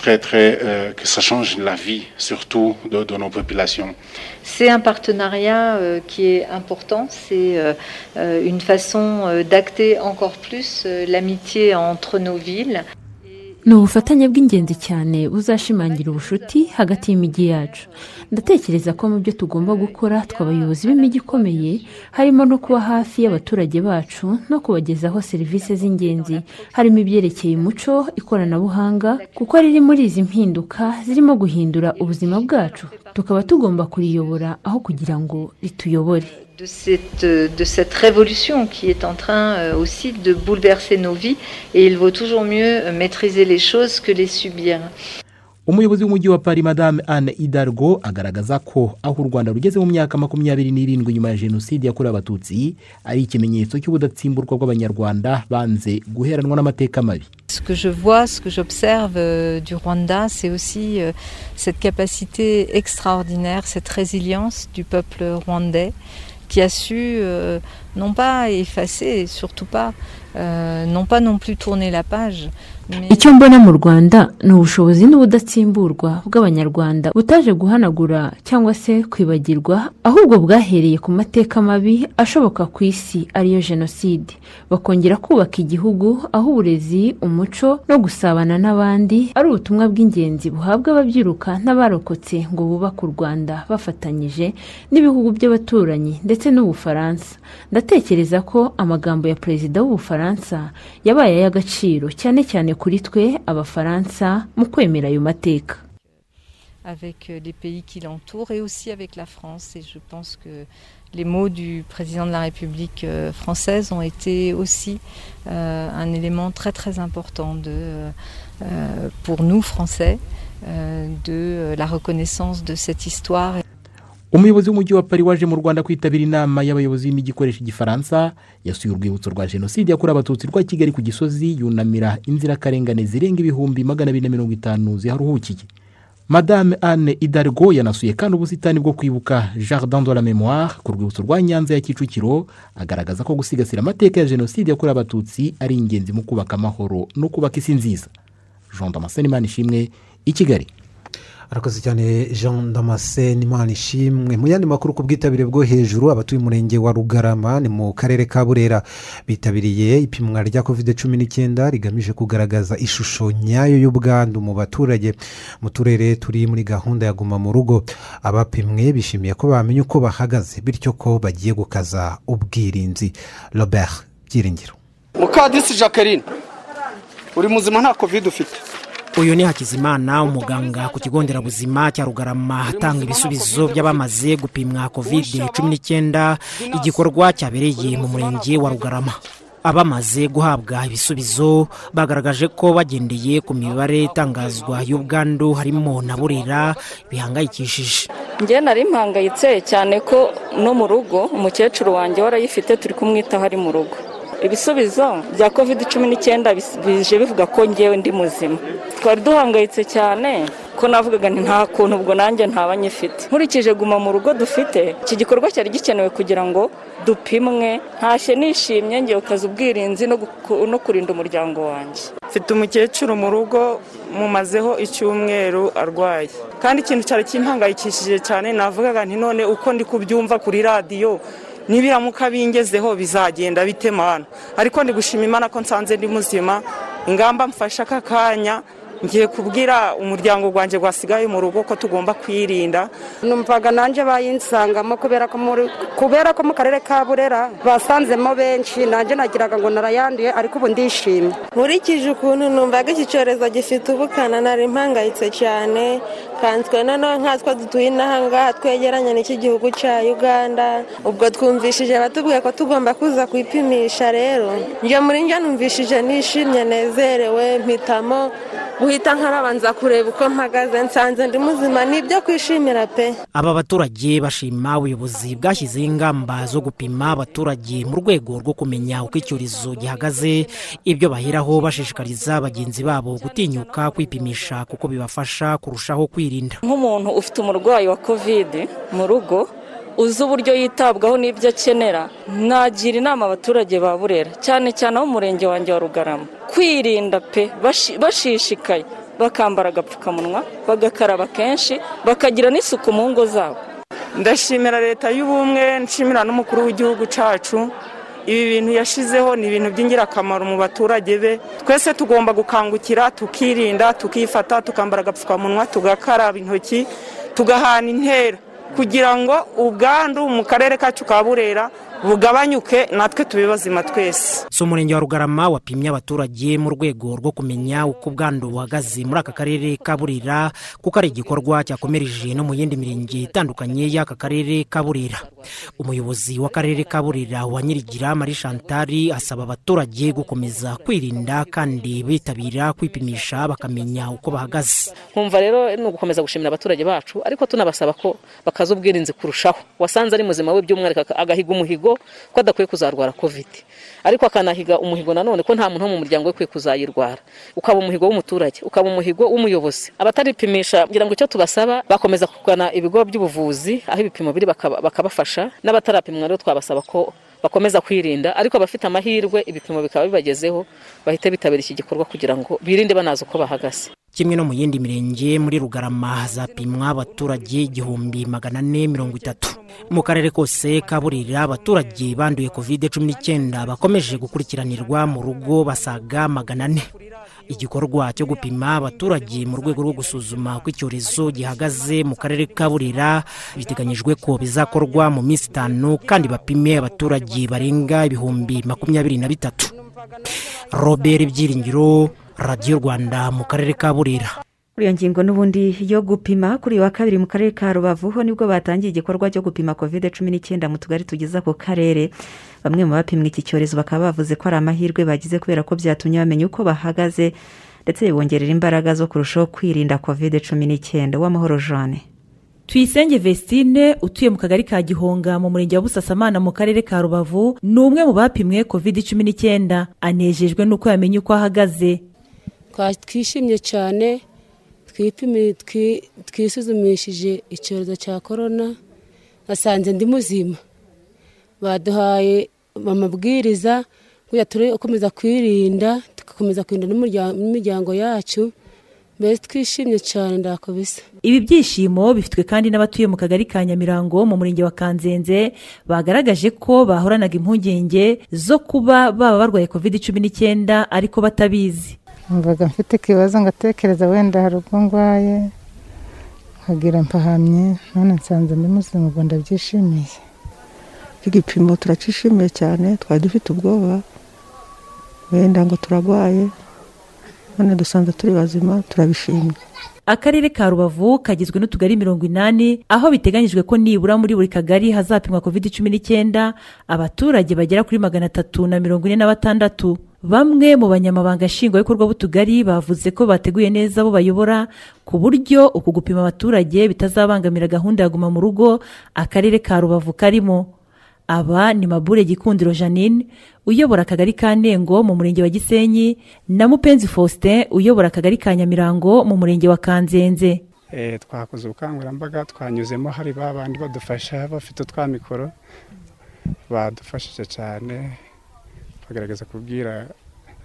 très très euh, que ça change la vie surtout de, de nos populations C'est un partenariat euh, qui est important, c'est euh, euh, une façon euh, d'acter encore plus euh, l'amitié entre nos villes. Ni ubufatanye bw'ingenzi cyane buzashimangira ubucuti hagati y'imijyi yacu. Ndatekereza ko mu byo tugomba gukora tw'abayobozi b'imijyi ikomeye harimo no kuba hafi y'abaturage bacu no kubagezaho serivisi z'ingenzi. Harimo ibyerekeye umuco ikoranabuhanga kuko riri muri izi mpinduka zirimo guhindura ubuzima bwacu. Tukaba tugomba kuriyobora aho kugira ngo rituyobore. De cette, de cette révolution qui est en train euh, aussi de bouleverser nos vies et il vaut toujours mieux euh, maîtriser les choses que les subir. umuyobozi w'umujyi wa paris madame anne idargo agaragaza ko aho u rwanda rugeze mu myaka makumyabiri n'irindwi nyuma ya jenoside yakorewe abatutsi ari ikimenyetso cy'ubudatsimburwa bw'abanyarwanda banze guheranwa n'amateka mabi Ce que je vois, ce que j'observe euh, du Rwanda, c'est aussi euh, cette capacité extraordinaire, cette résilience du peuple rwandais qui a su euh, non pas effacer, surtout pas, euh, n'ont pas non plus tourné la page. icyo mbona mu rwanda ni ubushobozi n'ubudatsimburwa bw'abanyarwanda butaje guhanagura cyangwa se kwibagirwa ahubwo bwahereye ku mateka mabi ashoboka ku isi ariyo jenoside bakongera kubaka igihugu aho uburezi umuco no gusabana n'abandi ari ubutumwa bw'ingenzi buhabwa ababyiruka n'abarokotse ngo bubake u rwanda bafatanyije n'ibihugu by'abaturanyi ndetse n'ubufaransa ndatekereza ko amagambo ya perezida w'ubufaransa yabaye ay'agaciro cyane cyane kuri twe abafaransa mu kwemera ayo mateka avec euh, les pays qui l'entourent et aussi avec la France. Et je pense que les mots du président de la République euh, française ont été aussi euh, un élément très très important de, euh, pour nous Français euh, de euh, la reconnaissance de cette histoire. Umuyobozi w'umujyi wa pari waje mu rwanda kwitabira inama y'abayobozi b'imijyi ikoresha igifaransa yasuye urwibutso rwa jenoside yakorewe abatutsi rwa kigali ku gisozi yunamira inzirakarengane zirenga ibihumbi magana abiri na mirongo itanu ziharuhukiye. Madame anne idargo yanasuye kandi ubusitani bwo kwibuka jardin de la memoire ku rwibutso rwa nyanza ya kicukiro agaragaza ko gusigasira amateka ya jenoside yakorewe abatutsi ari ingenzi mu kubaka amahoro no kubaka isi nziza. Jean damascene imana ishimwe i kigali. Arakoze cyane jean damascene imana ishimwe mu yandi makuru ku bwitabire bwo hejuru abatuye umurenge wa rugarama ni mu karere ka burera. Bitabiriye ipimwa rya kovide cumi n'icyenda rigamije kugaragaza ishusho nyayo y'ubwandu mu baturage. Mu turere turi muri gahunda ya guma mu rugo. Abapimwe bishimiye ko bamenya uko bahagaze bityo ko bagiye gukaza ubwirinzi. Robert byiringiro. Mukadisi jacqueline uri muzima nta kovide ufite. Uyu ni hakizimana umuganga ku kigo nderabuzima cya rugarama atanga ibisubizo by'abamaze gupimwa kovide cumi n'icyenda igikorwa cyabereye mu murenge wa rugarama. Abamaze guhabwa ibisubizo bagaragaje ko bagendeye ku mibare itangazwa y'ubwandu harimo na burera bihangayikishije. Njye nari mpangayitse cyane ko no mu rugo umukecuru wanjye warayifite turi kumwitaho ari mu rugo. Ibisubizo bya covid cumi n'icyenda bije bivuga ko ngewe ndi muzima. Twari duhangayitse cyane ko navugaga nti nta kuntu ubwo nanjye ntaba nyifite. Nkurikije guma mu rugo dufite iki gikorwa cyari gikenewe kugira ngo dupimwe. Ntashye nishimye ngewe ukaza ubwirinzi no kurinda umuryango wanjye. Mfite umukecuru mu rugo mumazeho icyumweru arwaye. Kandi ikintu cyari kimpangayikishije cyane navugaga nti none uko ndi kubyumva kuri radiyo nibiramuka bingezeho bizagenda bitemana ariko ndi gushima imana ko nsanze ndi muzima. Ingamba mfashe aka kanya ngiye kubwira umuryango wanjye wasigaye mu rugo ko tugomba kwirinda. Numvaga nanjye bayinsangamo kubera ko mu karere ka burera basanzemo benshi nanjye nagiraga ngo narayanduye ariko ubu ndishimye. Nkurikije ukuntu numvaga iki cyorezo gifite ubukana nari mpangayitse cyane. Kanswe noneho nkatwe dutuye inaha ngaha twegeranye n'iki gihugu cya uganda. Ubwo twumvishije batubwiye ko tugomba kuza kwipimisha rero. Njye muri njye numvishije nishimye nezerewe mpitamo guhita nkarabanza kureba uko mpagaze nsanze ndi muzima. Ni ibyo kwishimira pe. Aba baturage bashima ubuyobozi bwashyizeho ingamba zo gupima abaturage mu rwego rwo kumenya uko icyorezo gihagaze. Ibyo baheraho bashishikariza bagenzi babo gutinyuka kwipimisha kuko bibafasha kurushaho kwirinda. Nk'umuntu ufite umurwayi wa kovide mu rugo uzi uburyo yitabwaho n'ibyo akenera. Nagira inama abaturage ba burera cyane cyane abo mu murenge wanjye wa rugarama. Kwirinda pe bashi- bashishikaye. Bakambara agapfukamunwa bagakaraba kenshi bakagira n'isuku mu ngo zabo. Ndashimira leta y'ubumwe nshimira n'umukuru w'igihugu cyacu ibi bintu yashyizeho ni ibintu by'ingirakamaro mu baturage be. Twese tugomba gukangukira tukirinda tukifata tukambara agapfukamunwa tugakaraba intoki tugahana intera. Kugira ngo ubwandu mu karere kacu ka burera bugabanyuke natwe tube bazima twese. Si umurenge wa rugarama wapimye abaturage mu rwego rwo kumenya uko ubwandu buhagaze muri aka karere ka burera kuko ari igikorwa cyakomereje no mu yindi mirenge itandukanye y'aka karere ka burera. Umuyobozi w'akarere ka burera wa nyirigira marie chantari asaba abaturage gukomeza kwirinda kandi bitabira kwipimisha bakamenya uko bahagaze. Nkumva rero ni ugukomeza gushimira abaturage bacu ariko tunabasaba ko bakaza ubwirinzi kurushaho. Wasanze ari muzima we by'umwihariko agahiga umuhigo ko adakwiye kuzarwara kovide ariko akanahiga umuhigo nanone ko nta muntu wo mu muryango we ukwiye kuzayirwara. Ukaba umuhigo w'umuturage ukaba umuhigo w'umuyobozi. Abataripimisha ngira ngo icyo tubasaba bakomeza kugana ibigo by'ubuvuzi aho ibipimo biri bakaba- bakabafasha. N'abatarapimwa rero twabasaba ko bakomeza kwirinda. Ariko abafite amahirwe ibipimo bikaba bibagezeho bahita bitabira iki gikorwa kugira ngo birinde banazi uko bahagaze. Kimwe no mu yindi mirenge muri rugarama zapimwa abaturage igihumbi magana ane mirongo itatu. Mu karere kose ka burira abaturage banduye covid cumi n'icyenda bakomeje gukurikiranirwa mu rugo basaga magana ane. Igikorwa cyo gupima abaturage mu rwego rwo gusuzuma uko icyorezo gihagaze mu karere ka burera biteganyijwe ko bizakorwa mu minsi itanu kandi bapime abaturage barenga ibihumbi makumyabiri na bitatu. Robert byiringiro radiyo rwanda mu karere ka burera. Kuri iyo ngingo n'ubundi yo gupima kuri uyu wa kabiri mu karere ka rubavu ho ni bwo batangiye igikorwa cyo gupima covid cumi n'icyenda mu tugari tugize ako karere. Bamwe mu bapimwa iki cyorezo bakaba bavuze ko ari amahirwe bagize kubera ko byatumye bamenya uko bahagaze ndetse bibongerera imbaraga zo kurushaho kwirinda covid cumi n'icyenda. Uw'amahoro jeanne tuyisenge vestine utuye mu kagari ka gihonga mu murenge wa busasamana mu karere ka rubavu ni umwe mu bapimwe covid cumi n'icyenda. Anejejwe n'uko yamenye uko ahagaze. Twishimye cyane twisuzumishije icyorezo cya korona nasanze ndi muzima. Baduhaye amabwiriza kugira turi gukomeza kwirinda tugakomeza kurinda n'imiryango yacu mbese twishimye cyane ndakubisa ibi byishimo bifitwe kandi n'abatuye mu kagari ka nyamirango mu murenge wa kanzenze bagaragaje ko bahoranaga impungenge zo kuba baba barwaye covid cumi n'icyenda ariko batabizi. Mvaga mfite ikibazo ngatekereza wenda hari ubwo ndwaye nkagira mpahamye none nsanze ndi muzima ubwo ndabyishimiye. Igipimo turacishimiye cyane twari dufite ubwoba wenda ngo turarwaye none dusanze turi bazima turabishimye. Akarere ka rubavu kagizwe n'utugari mirongo inani aho biteganyijwe ko nibura muri buri kagari hazapimwa covid cumi n'icyenda abaturage bagera kuri magana atatu na mirongo ine na batandatu. Bamwe mu banyamabanga nshingwabikorwa b'utugari bavuze ko bateguye neza abo bayobora ku buryo uku gupima abaturage bitazabangamira gahunda ya guma mu rugo akarere ka rubavu karimo. Aba ni mabure gikundiro janine uyobora akagari ka nengo mu murenge wa gisenyi na mupenzi faustin uyobora akagari ka nyamirango mu murenge wa kanzenze. Twakoze ubukangurambaga twanyuzemo hari ba bandi badufasha bafite utwa mikoro badufashije cyane bagaragaza kubwira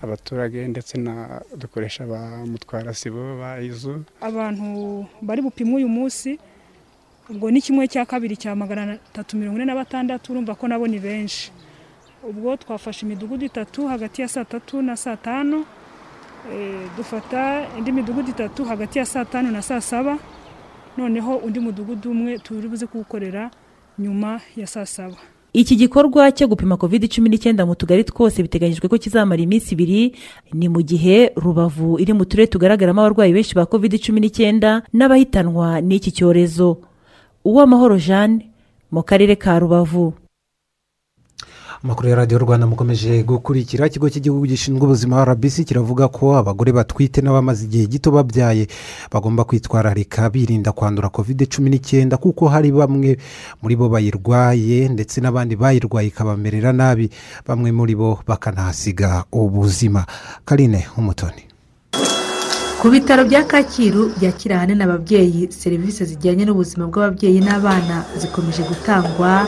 abaturage ndetse na dukoresha ba mutwarasibo ba izu abantu bari bupimwe uyu munsi ubwo ni kimwe cya kabiri cya magana atatu mirongo ine na batandatu urumva ko nabo ni benshi. Ubwo twafashe imidugudu itatu hagati ya saa tatu na saa tanu dufata indi midugudu itatu hagati ya saa tanu na saa saba noneho undi mudugudu umwe turi buze kuwukorera nyuma ya saa saba. Iki gikorwa cyo gupima covid cumi n'icyenda mu tugari twose biteganyijwe ko kizamara iminsi ibiri ni mu gihe rubavu iri mu turere tugaragaramo abarwayi benshi ba covid cumi n'icyenda n'abahitanwa n'iki cyorezo. Uw'amahoro jeanne mu karere ka rubavu. Amakuru ya radiyo rwanda mukomeje gukurikira ikigo cy'igihugu gishinzwe ubuzima rbc kiravuga ko abagore batwite n'abamaze igihe gito babyaye bagomba kwitwararika birinda kwandura covid cumi n'icyenda kuko hari bamwe muri bo bayirwaye ndetse n'abandi bayirwaye ikabamerera nabi bamwe muri bo bakanahasiga ubuzima. Karine umutoni. Ku bitaro bya kacyiru byakira ahanini ababyeyi serivisi zijyanye n'ubuzima bw'ababyeyi n'abana zikomeje gutangwa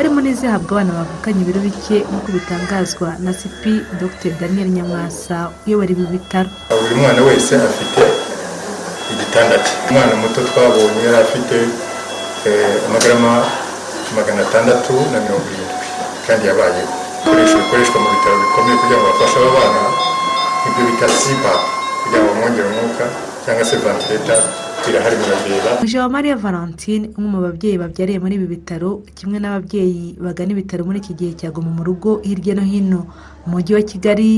harimo n'izihabwa abana bavukanye ibiro bike nk'uko bitangazwa na sipi dr. Daniel nyamwasa uyobora ibi bitaro. Buri mwana wese afite igitanda cye. Umwana muto twabonye yari afite amagarama magana atandatu na mirongo irindwi kandi yabayeho. Ibikoresho bikoreshwa mu bitaro bikomeye kugira ngo bafashe aba bana ibyo bita sipa kugira ngo bamwongere umwuka cyangwa se vantileta birahari birabera Mariya valentine umwe mu babyeyi babyariye muri ibi bitaro kimwe n'ababyeyi bagana ibitaro muri iki gihe cya guma mu rugo hirya no hino mu mujyi wa kigali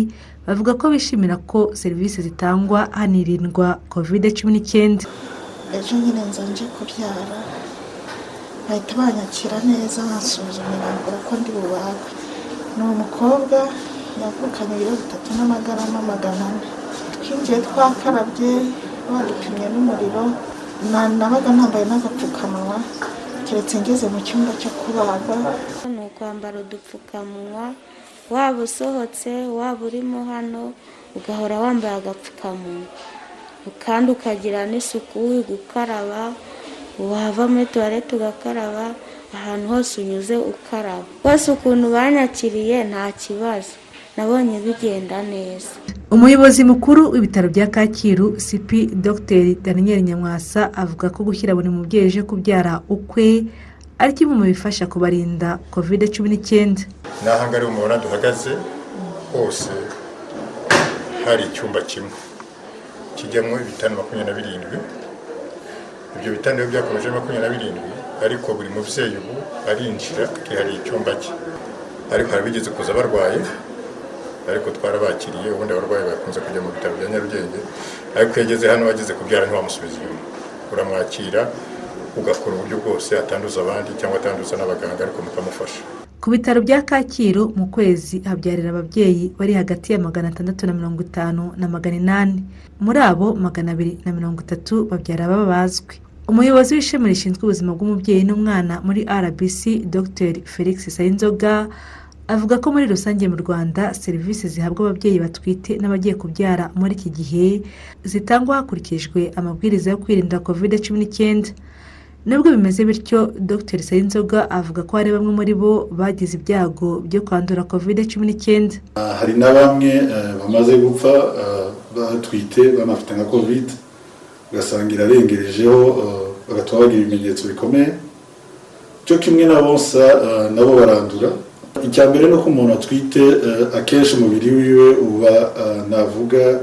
bavuga ko bishimira ko serivisi zitangwa hanirindwa kovide cumi n'icyenda ejo nyine nza nje kubyara. Bahita banyakira neza bansuzumira mbere ko ndi bubagwe. Ni umukobwa yavukanye ibiro bitatu n'amagarama magana ane. Twinjiye twakarabye badupimye n'umuriro nabaga nambaye n'agapfukamunwa keretse ngeze mu cyumba cyo kubaga ni ukwambara udupfukamunwa waba usohotse waba urimo hano ugahora wambaye agapfukamunwa. Kandi ukagira n'isuku gukaraba wava muri tuwarete ugakaraba ahantu hose unyuze ukaraba. Bose ukuntu banyakiriye nta kibazo. Nabonye bigenda neza. Umuyobozi mukuru w'ibitaro bya kacyiru sipi dr. Daniel nyamwasa avuga ko gushyira buri mubyeyi uje kubyara ukwe ari kimwe mu bifasha kubarinda kovide cumi n'icyenda. N'aha ngaha mubona duhagaze hose hari icyumba kimwe. Kijyamo ibitanda makumyabiri na birindwi. Ibyo bitanda biba byakomeje makumyabiri na birindwi ariko buri mubyeyi ubu arinjira akihariye icyumba cye. Ariko hari abigeze kuza barwaye ariko twarabakiriye ubundi abarwayi bakunze kujya mu bitaro bya nyarugenge. Ariko iyo ageze hano ageze kubyara ntiwamusubiza inyuma. Uramwakira ugakora uburyo bwose atanduza abandi cyangwa atanduza n'abaganga ariko mukamufasha. Ku bitaro bya kacyiru mu kwezi habyarira ababyeyi bari hagati ya magana atandatu na mirongo itanu na magana inani. Muri abo magana abiri na mirongo itatu babyara baba bazwi. Umuyobozi w'ishami rishinzwe ubuzima bw'umubyeyi n'umwana muri rbc dr. Felix sayinzoga avuga ko muri rusange mu rwanda serivisi zihabwa ababyeyi batwite n'abagiye kubyara muri iki gihe zitangwa hakurikijwe amabwiriza yo kwirinda kovide cumi n'icyenda. Nubwo bimeze bityo dr. Sayinzoga avuga ko hari bamwe muri bo bagize ibyago byo kwandura kovide cumi n'icyenda. Hari na bamwe bamaze gupfa batwite banafite nka kovide ugasanga irarengerejeho bagatuma bagira ibimenyetso bikomeye. Cyo kimwe na bose nabo barandura. Icya mbere ni uko umuntu atwite akenshi umubiri wiwe uba navuga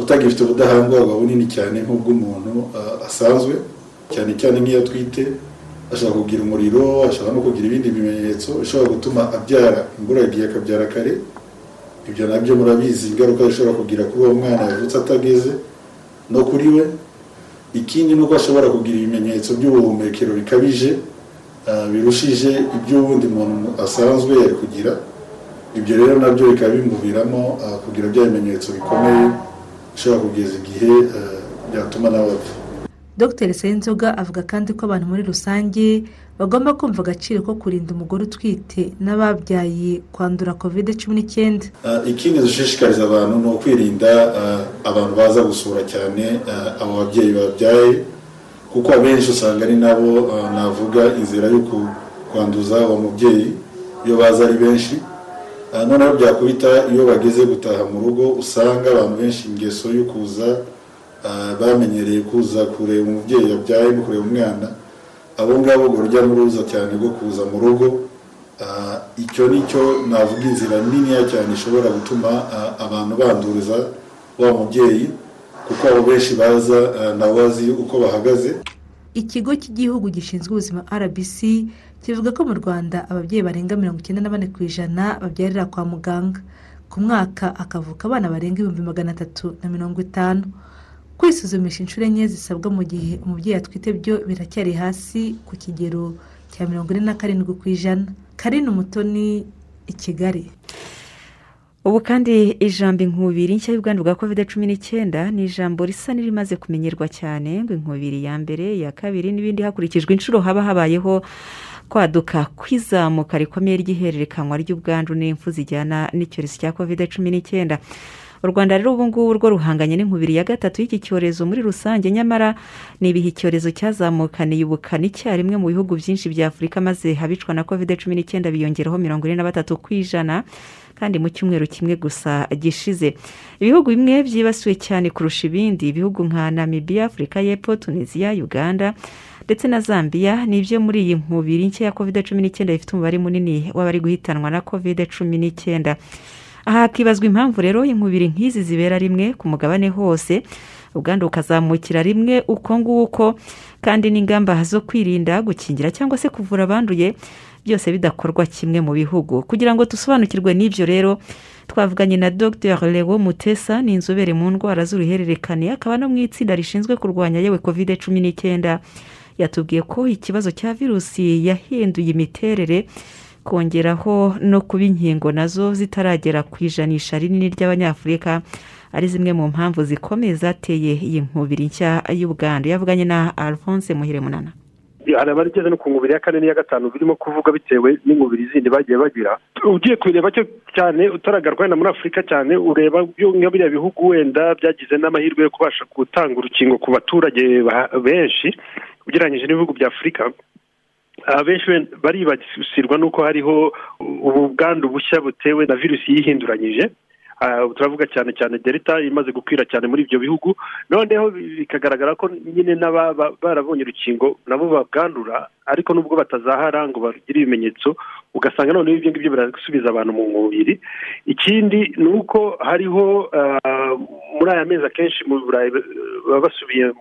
utagifite ubudahangarwa bunini cyane nk'ubw'umuntu asanzwe cyane cyane nk'iyo atwite ashobora kugira umuriro ashobora no kugira ibindi bimenyetso bishobora gutuma abyara imburagihe akabyara kare. Ibyo na byo murabizi ingaruka zishobora kugira kuri uwo mwana yavutse atageze no kuri we. Ikindi ni uko ashobora kugira ibimenyetso by'ubuhumekero bikabije birushije iby'ubundi muntu asanzwe yari kugira ibyo rero na byo bikaba bimuviramo kugira bya bimenyetso bikomeye bishobora kugeza igihe byatuma nawe apfa. Dr sayinzoga avuga kandi ko abantu muri rusange bagomba kumva agaciro ko kurinda umugore utwite n'ababyaye kwandura kovide cumi n'icyenda. Ikindi dushishikariza abantu ni ukwirinda abantu baza gusura cyane abo babyeyi babyaye. Kuko abenshi usanga ari nabo navuga inzira yo kwanduza uwo mubyeyi iyo baza ari benshi. Noneho byakubita iyo bageze gutaha mu rugo usanga abantu benshi ingeso yo kuza bamenyereye kuza kureba umubyeyi yabyaye no kureba umwana. Abo ngabo urwo rujya n'uruza cyane rwo kuza mu rugo. Icyo ni cyo navuga inzira niniya cyane ishobora gutuma abantu banduriza wa mubyeyi. Kuko abo benshi baza nabo bazi uko bahagaze. Ikigo cy'igihugu gishinzwe ubuzima rbc kivuga ko mu rwanda ababyeyi barenga mirongo icyenda na bane ku ijana babyarira kwa muganga. Ku mwaka akavuka abana barenga ibihumbi magana atatu na mirongo itanu. Kwisuzumisha inshuro enye zisabwa mu gihe umubyeyi atwite byo biracyari hasi ku kigero cya mirongo ine na karindwi ku ijana. Karine umutoni i kigali. Ubu kandi ijambo inkubiri nshya y'ubwandu bwa kovide cumi n'icyenda ni ijambo risa n'irimaze kumenyerwa cyane ngo inkubiri ya mbere iya kabiri n'ibindi hakurikijwe inshuro haba habayeho kwaduka kw'izamuka rikomeye ry'ihererekanywa ry'ubwandu n'impfu zijyana n'icyorezo cya kovide cumi n'icyenda. U rwanda rero ubu ngubu rwo ruhanganye n'inkubiri ya gatatu y'iki cyorezo muri rusange nyamara ni ibihe icyorezo cyazamukaniye ubukana icyarimwe mu bihugu byinshi bya afurika maze abicwa na kovide cumi n'icyenda biyongeraho mirongo ine na batatu ku ijana. Kandi mu cyumweru kimwe gusa gishize. Ibihugu bimwe byibasiwe cyane kurusha ibindi. Ibihugu nka namibiya afurika y'epfo tunisiya uganda ndetse na zambia ni ibyo muri iyi nkubiri nshya ya kovide cumi n'icyenda bifite umubare munini w'abari guhitanwa na kovide cumi n'icyenda aha hakibazwa impamvu rero inkubiri nk'izi zibera rimwe ku mugabane hose. Ubwandu bukazamukira rimwe uko nguko kandi n'ingamba zo kwirinda gukingira cyangwa se kuvura abanduye byose bidakorwa kimwe mu bihugu. Kugira ngo dusobanukirwe n'ibyo rero twavuganye na dr lewo mutesa ni inzobere mu ndwara z'uruhererekane akaba no mu itsinda rishinzwe kurwanya yewe kovide cumi n'icyenda yatubwiye ko ikibazo cya virusi yahinduye imiterere kongeraho no kuba inkingo na zo zitaragera ku ijanisha rinini ry'abanyafurika. Ari zimwe mu mpamvu zikomeye zateye iyi nkubiri nshya y'ubwandu yavuganye na alphonse muhire munana. Hari abageze no ku ya kane n'iya gatanu birimo kuvuga bitewe n'inkubiri zindi bagiye bagira. Ugiye kubireba cyo cyane utaragaruka wenda muri afurika cyane ureba nka biriya bihugu wenda byagize n'amahirwe yo kubasha gutanga urukingo ku baturage benshi ugereranyije n'ibihugu bya afurika abenshi baribasirwa n'uko hariho ubu bwandu bushya butewe na virusi yihinduranyije. Turavuga cyane cyane delta imaze gukwira cyane muri ibyo bihugu. Noneho bikagaragara ko nyine n'ababa barabonye urukingo nabo babwandura ariko nubwo batazahara ngo bagire ibimenyetso ugasanga noneho ibyo ngibyo birasubiza abantu mu mubiri. Ikindi ni uko hariho muri aya mezi akenshi mu burayi baba basubiye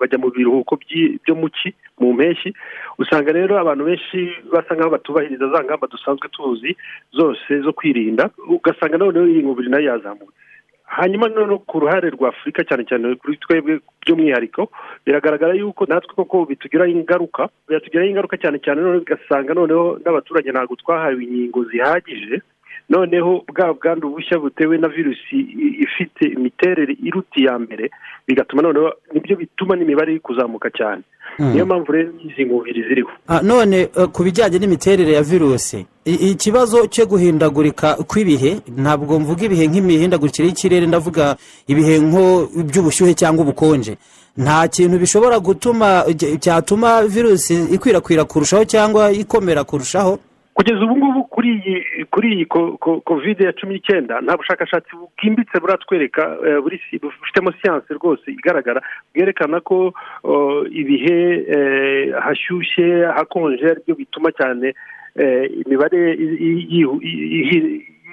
bajya mu biruhuko byo mu ki mu mpeshyi usanga rero abantu benshi basa nk'aho batubahiriza za ngamba dusanzwe tuzi zose zo kwirinda. Ugasanga noneho iyi mubiri na yo yazamutse. Hanyuma noneho ku ruhare rwa afurika cyane cyane kuri twebwe by'umwihariko biragaragara yuko natwe koko bitugiraho ingaruka biratugiraho ingaruka cyane cyane noneho ugasanga noneho n'abaturage ntabwo twahawe inkingo zihagije noneho bwa bwandu bushya butewe na virusi ifite imiterere iruta iya mbere bigatuma noneho ni byo bituma n'imibare iri kuzamuka cyane niyo mpamvu rero izi ngubiri ziriho. None ku bijyanye n'imiterere ya virusi ikibazo cyo guhindagurika kw'ibihe ntabwo mvuga ibihe nk'imihindagurikire y'ikirere ndavuga ibihe nko by'ubushyuhe cyangwa ubukonje. Nta kintu bishobora gutuma cyatuma virusi ikwirakwira kurushaho cyangwa ikomera kurushaho? Kugeza ubu ngubu kuri iyi kuri iyi kovide ya cumi n'icyenda nta bushakashatsi bwimbitse buratwereka bufitemo siyanse rwose igaragara bwerekana ko ibihe hashyushye hakonje ari byo bituma cyane imibare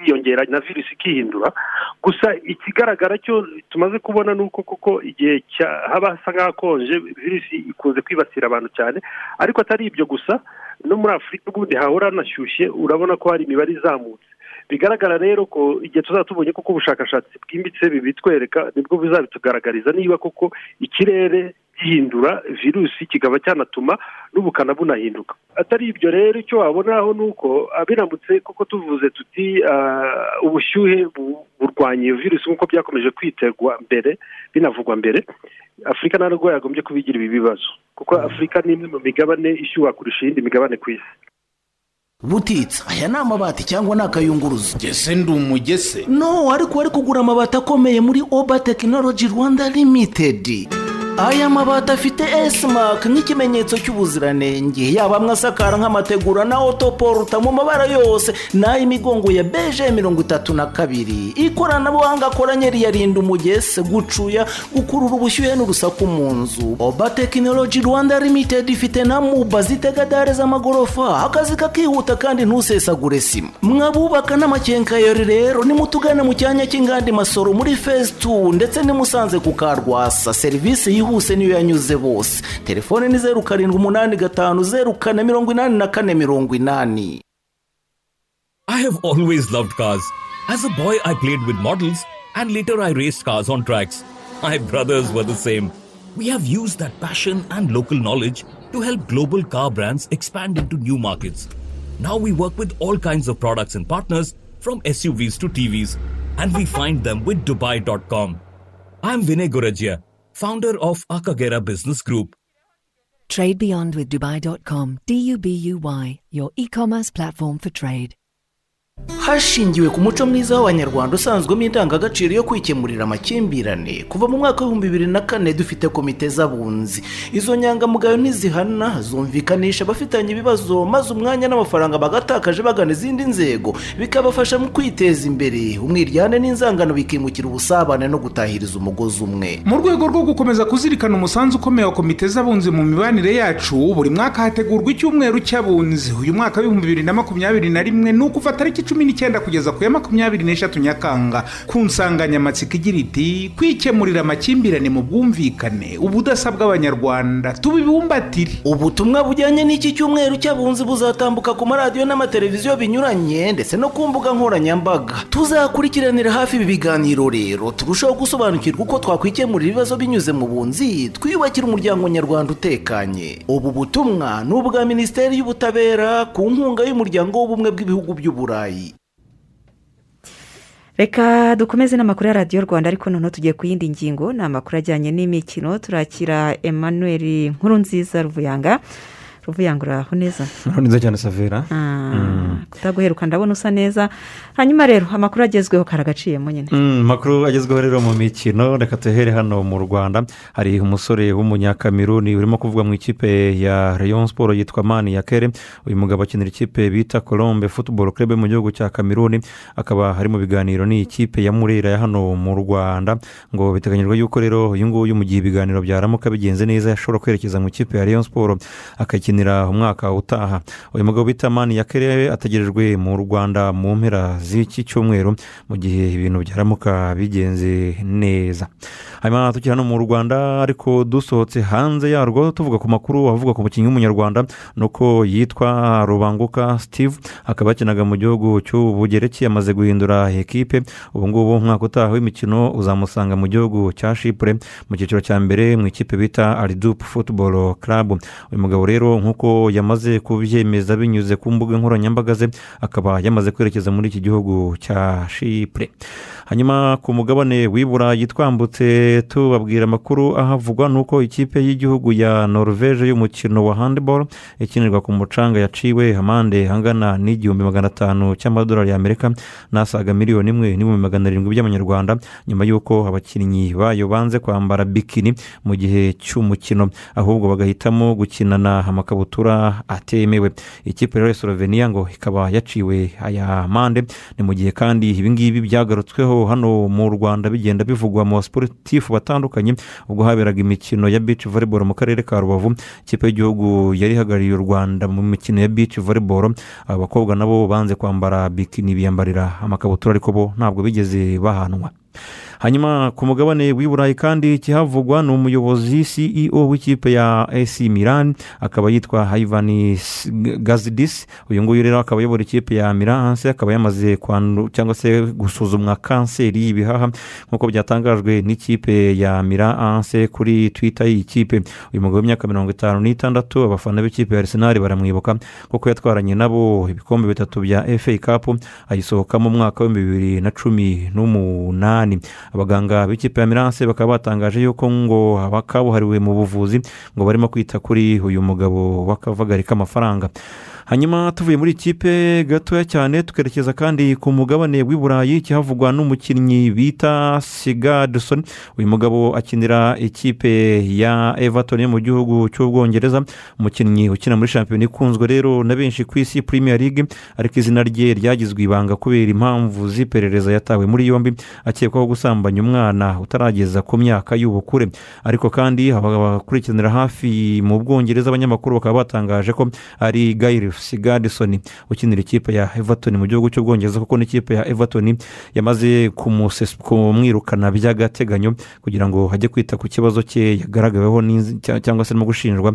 yiyongera na virusi ikihindura. Gusa ikigaragara cyo tumaze kubona ni uko koko igihe haba hasa nk'ahakonje virusi ikunze kwibasira abantu cyane ariko atari ibyo gusa no muri afurika ubundi hahora hanashyushye urabona ko hari imibare izamutse. Bigaragara rero ko igihe tuzaba tubonye koko ubushakashatsi bwimbitse bibitwereka ni bwo bizabitugaragariza niba koko ikirere gihindura virusi kikaba cyanatuma n'ubukana bunahinduka. Atari ibyo rero icyo wabonaho ni uko biramutse koko tuvuze tuti ubushyuhe burwanya iyo virusi nk'uko byakomeje kwiterwa mbere binavugwa mbere afurika ntabwo yagombye kubigira ibi bibazo. Kuko afurika ni imwe mu migabane ishyuha kurusha iyindi migabane ku isi. Butitsa aya ni amabati cyangwa ni akayunguruzo? Ngese ndi umugese? No ariko wari kugura amabati akomeye muri oba tekinoloji rwanda limitedi aya mabati afite esimake nk'ikimenyetso cy'ubuziranenge. Yaba amwe asakara nk'amategura na otoporuta mu mabara yose. N'ay'imigongo ya beje mirongo itatu na kabiri. Ikoranabuhanga akoranye riyarinda umugese gucuya gukurura ubushyuhe n'urusaku mu nzu. Oba tekinoloji rwanda limitedi ifite na muba zitega dare z'amagorofa. Akazi kakihuta kandi ntusesagure sima. Mwabubaka n'amakenkayori rero nimutugane mu cyanya cy'inganda masoro muri fezi tu ndetse nimusanze ku karwasa. Serivisi yihuse niyo yanyuze bose telefone ni zeru karindwi umunani gatanu zeru kane mirongo inani na kane mirongo inani I have always loved cars. As a boy, I played with models, and later I raced cars on tracks. My brothers were the same. We have used that passion and local knowledge to help global car brands expand into new markets. Now we work with all kinds of products and partners, from SUVs to TVs, and we find them with Dubai.com. I'm Vinay Gurajia, founder of Akagera Business Group. Trade beyond with Dubai.com. D U B U Y, your e commerce platform for trade. Hashingiwe ku muco mwiza w'abanyarwanda usanzwemo indangagaciro yo kwikemurira amakimbirane. Kuva mu mwaka w'ibihumbi bibiri na kane dufite komite z'abunzi. Izo nyangamugayo ntizihana zumvikanisha abafitanye ibibazo maze umwanya n'amafaranga bagatakaje bagana izindi nzego. Bikabafasha mu kwiteza imbere. Umwiryane n'inzangano bikimukira ubusabane no gutahiriza umugozi umwe. Mu rwego rwo gukomeza kuzirikana umusanzu ukomeye wa komite z'abunzi mu mibanire yacu buri mwaka hategurwa icyumweru cy'abunzi. Uyu mwaka w'ibihumbi bibiri na makumyabiri na rimwe ni ukuva tariki cumi n'icyenda kugeza ku ya makumyabiri n'eshatu nyakanga. Ku nsanganyamatsiko igira iti kwikemurira amakimbirane mu bwumvikane ubudasa bw'abanyarwanda tubibumbatire. Ubutumwa bujyanye n'iki cyumweru cy'abunzi buzatambuka ku maradiyo n'amateleviziyo binyuranye ndetse no ku mbuga nkoranyambaga. Tuzakurikiranira hafi ibi biganiro rero. Turushaho gusobanukirwa uko twakwikemurira ibibazo binyuze mu bunzi. Twiyubakira umuryango nyarwanda utekanye. Ubu butumwa ni ubwa minisiteri y'ubutabera ku nkunga y'umuryango w'ubumwe bw'ibihugu by'uburayi reka dukomeze n'amakuru ya radiyo rwanda ariko noneho tugiye ku yindi ngingo. Ni amakuru ajyanye n'imikino turakira emmanuel nkuru nziza ruvuyanga. Ruvuyangura aho neza uraho neza cyane savera kutaguheruka ndabona usa neza. Hanyuma rero amakuru agezweho karagaciyemo nyine. Amakuru agezweho rero mu mikino. Reka tuhere hano mu rwanda. Hari umusore w'umunyakameruni urimo kuvuga mu ikipe ya rayon siporo yitwa mani ya kere uyu mugabo akinira ikipe bita colombe football club mu gihugu cya kameruni akaba ari mu biganiro n'iyi kipe ya murera ya hano mu rwanda. Ngo biteganyijwe yuko rero uyu nguyu mu gihe ibiganiro byaramuka bigenze neza yashobora kwerekeza mu ikipe ya rayon siporo akakinira umwaka utaha. Uyu mugabo bita mani ya kere ategerejwe mu rwanda mu mpera z'iki cyumweru mu gihe ibintu byaramuka bigenze neza. Hanyuma tukiri hano mu rwanda ariko dusohotse hanze yarwo tuvuga ku makuru avuga ku mukinnyi w'umunyarwanda ni uko yitwa rubanguka steve akaba yakinaga mu gihugu cy'ubugereki yamaze guhindura ekipe. Ubu ngubu umwaka utaha w'imikino uzamusanga mu gihugu cya shipure mu cyiciro cya mbere mu ikipe bita aridupu futuboro karabu uyu mugabo rero nk'uko yamaze kubyemeza binyuze ku mbuga nkoranyambaga ze akaba yamaze kwerekeza muri iki gihugu cya shipure hanyuma ku mugabane w'iburayi twambutse tubabwira amakuru ahavugwa ni uko ikipe y'igihugu ya norvege y'umukino wa handiboro ikinirwa ku mucanga yaciwe amande angana n'igihumbi magana atanu cy'amadolari y'amerika n'asaga miliyoni imwe n'ibihumbi magana arindwi by'amanyarwanda nyuma y'uko abakinnyi bayo banze kwambara bikini mu gihe cy'umukino. Ahubwo bagahitamo gukinana amakabutura atemewe. Ikipe rero slovenia ngo ikaba yaciwe aya mande. Ni mu gihe kandi ibingibi byagarutsweho hano mu rwanda bigenda bivugwa mu basiporutifu batandukanye ubwo haberaga imikino ya bici volleyball mu karere ka rubavu. Ikipe y'igihugu yari ihagarariye u rwanda mu mikino ya bici volleyball. Abakobwa nabo banze kwambara bikini biyambarira amakabutura ariko bo ntabwo bigeze bahanwa. Hanyuma ku mugabane w'i burayi kandi ikihavugwa ni umuyobozi ceo w'ikipe ya esi milan akaba yitwa hayivani gazidisi uyu nguyu rero akaba ayobora ikipe ya miranse akaba yamaze cyangwa se gusuzumwa kanseri y'ibihaha. Nk'uko byatangajwe n'ikipe ya miranse kuri twita y'iyi kipe. Uyu mugabo w'imyaka mirongo itanu n'itandatu abafana b'ikipe ya arisenali baramwibuka kuko yatwaranye nabo ibikombe bitatu bya efe kapu ayisohokamo mu mwaka w'ibihumbi bibiri na cumi n'umunani. Abaganga b'ikipe ya miranse bakaba batangaje yuko ngo abakabuhariwe mu buvuzi ngo barimo kwita kuri uyu mugabo w'akavagari k'amafaranga hanyuma tuvuye muri ikipe gatoya cyane tukerekeza kandi ku mugabane w'i burayi kihavugwa n'umukinnyi bita sigadson uyu mugabo akinira ikipe ya everton yo mu gihugu cy'ubwongereza. Umukinnyi ukina muri shampiyona ikunzwe rero na benshi ku isi premier league ariko izina rye ryagizwe ibanga kubera impamvu z'iperereza yatawe muri yombi. Akekwaho gusambanya umwana utarageza ku myaka y'ubukure. Ariko kandi abakurikiranira hafi mu bwongereza abanyamakuru bakaba batangaje ko ari gayiri sigadisoni ukinira ikipe ya everton mu gihugu cy'ubwongereza kuko n'ikipe ya everton yamaze kumwirukana by'agateganyo kugira ngo hajye kwita ku kibazo cye yagaragaweho cyangwa se no gushinjwa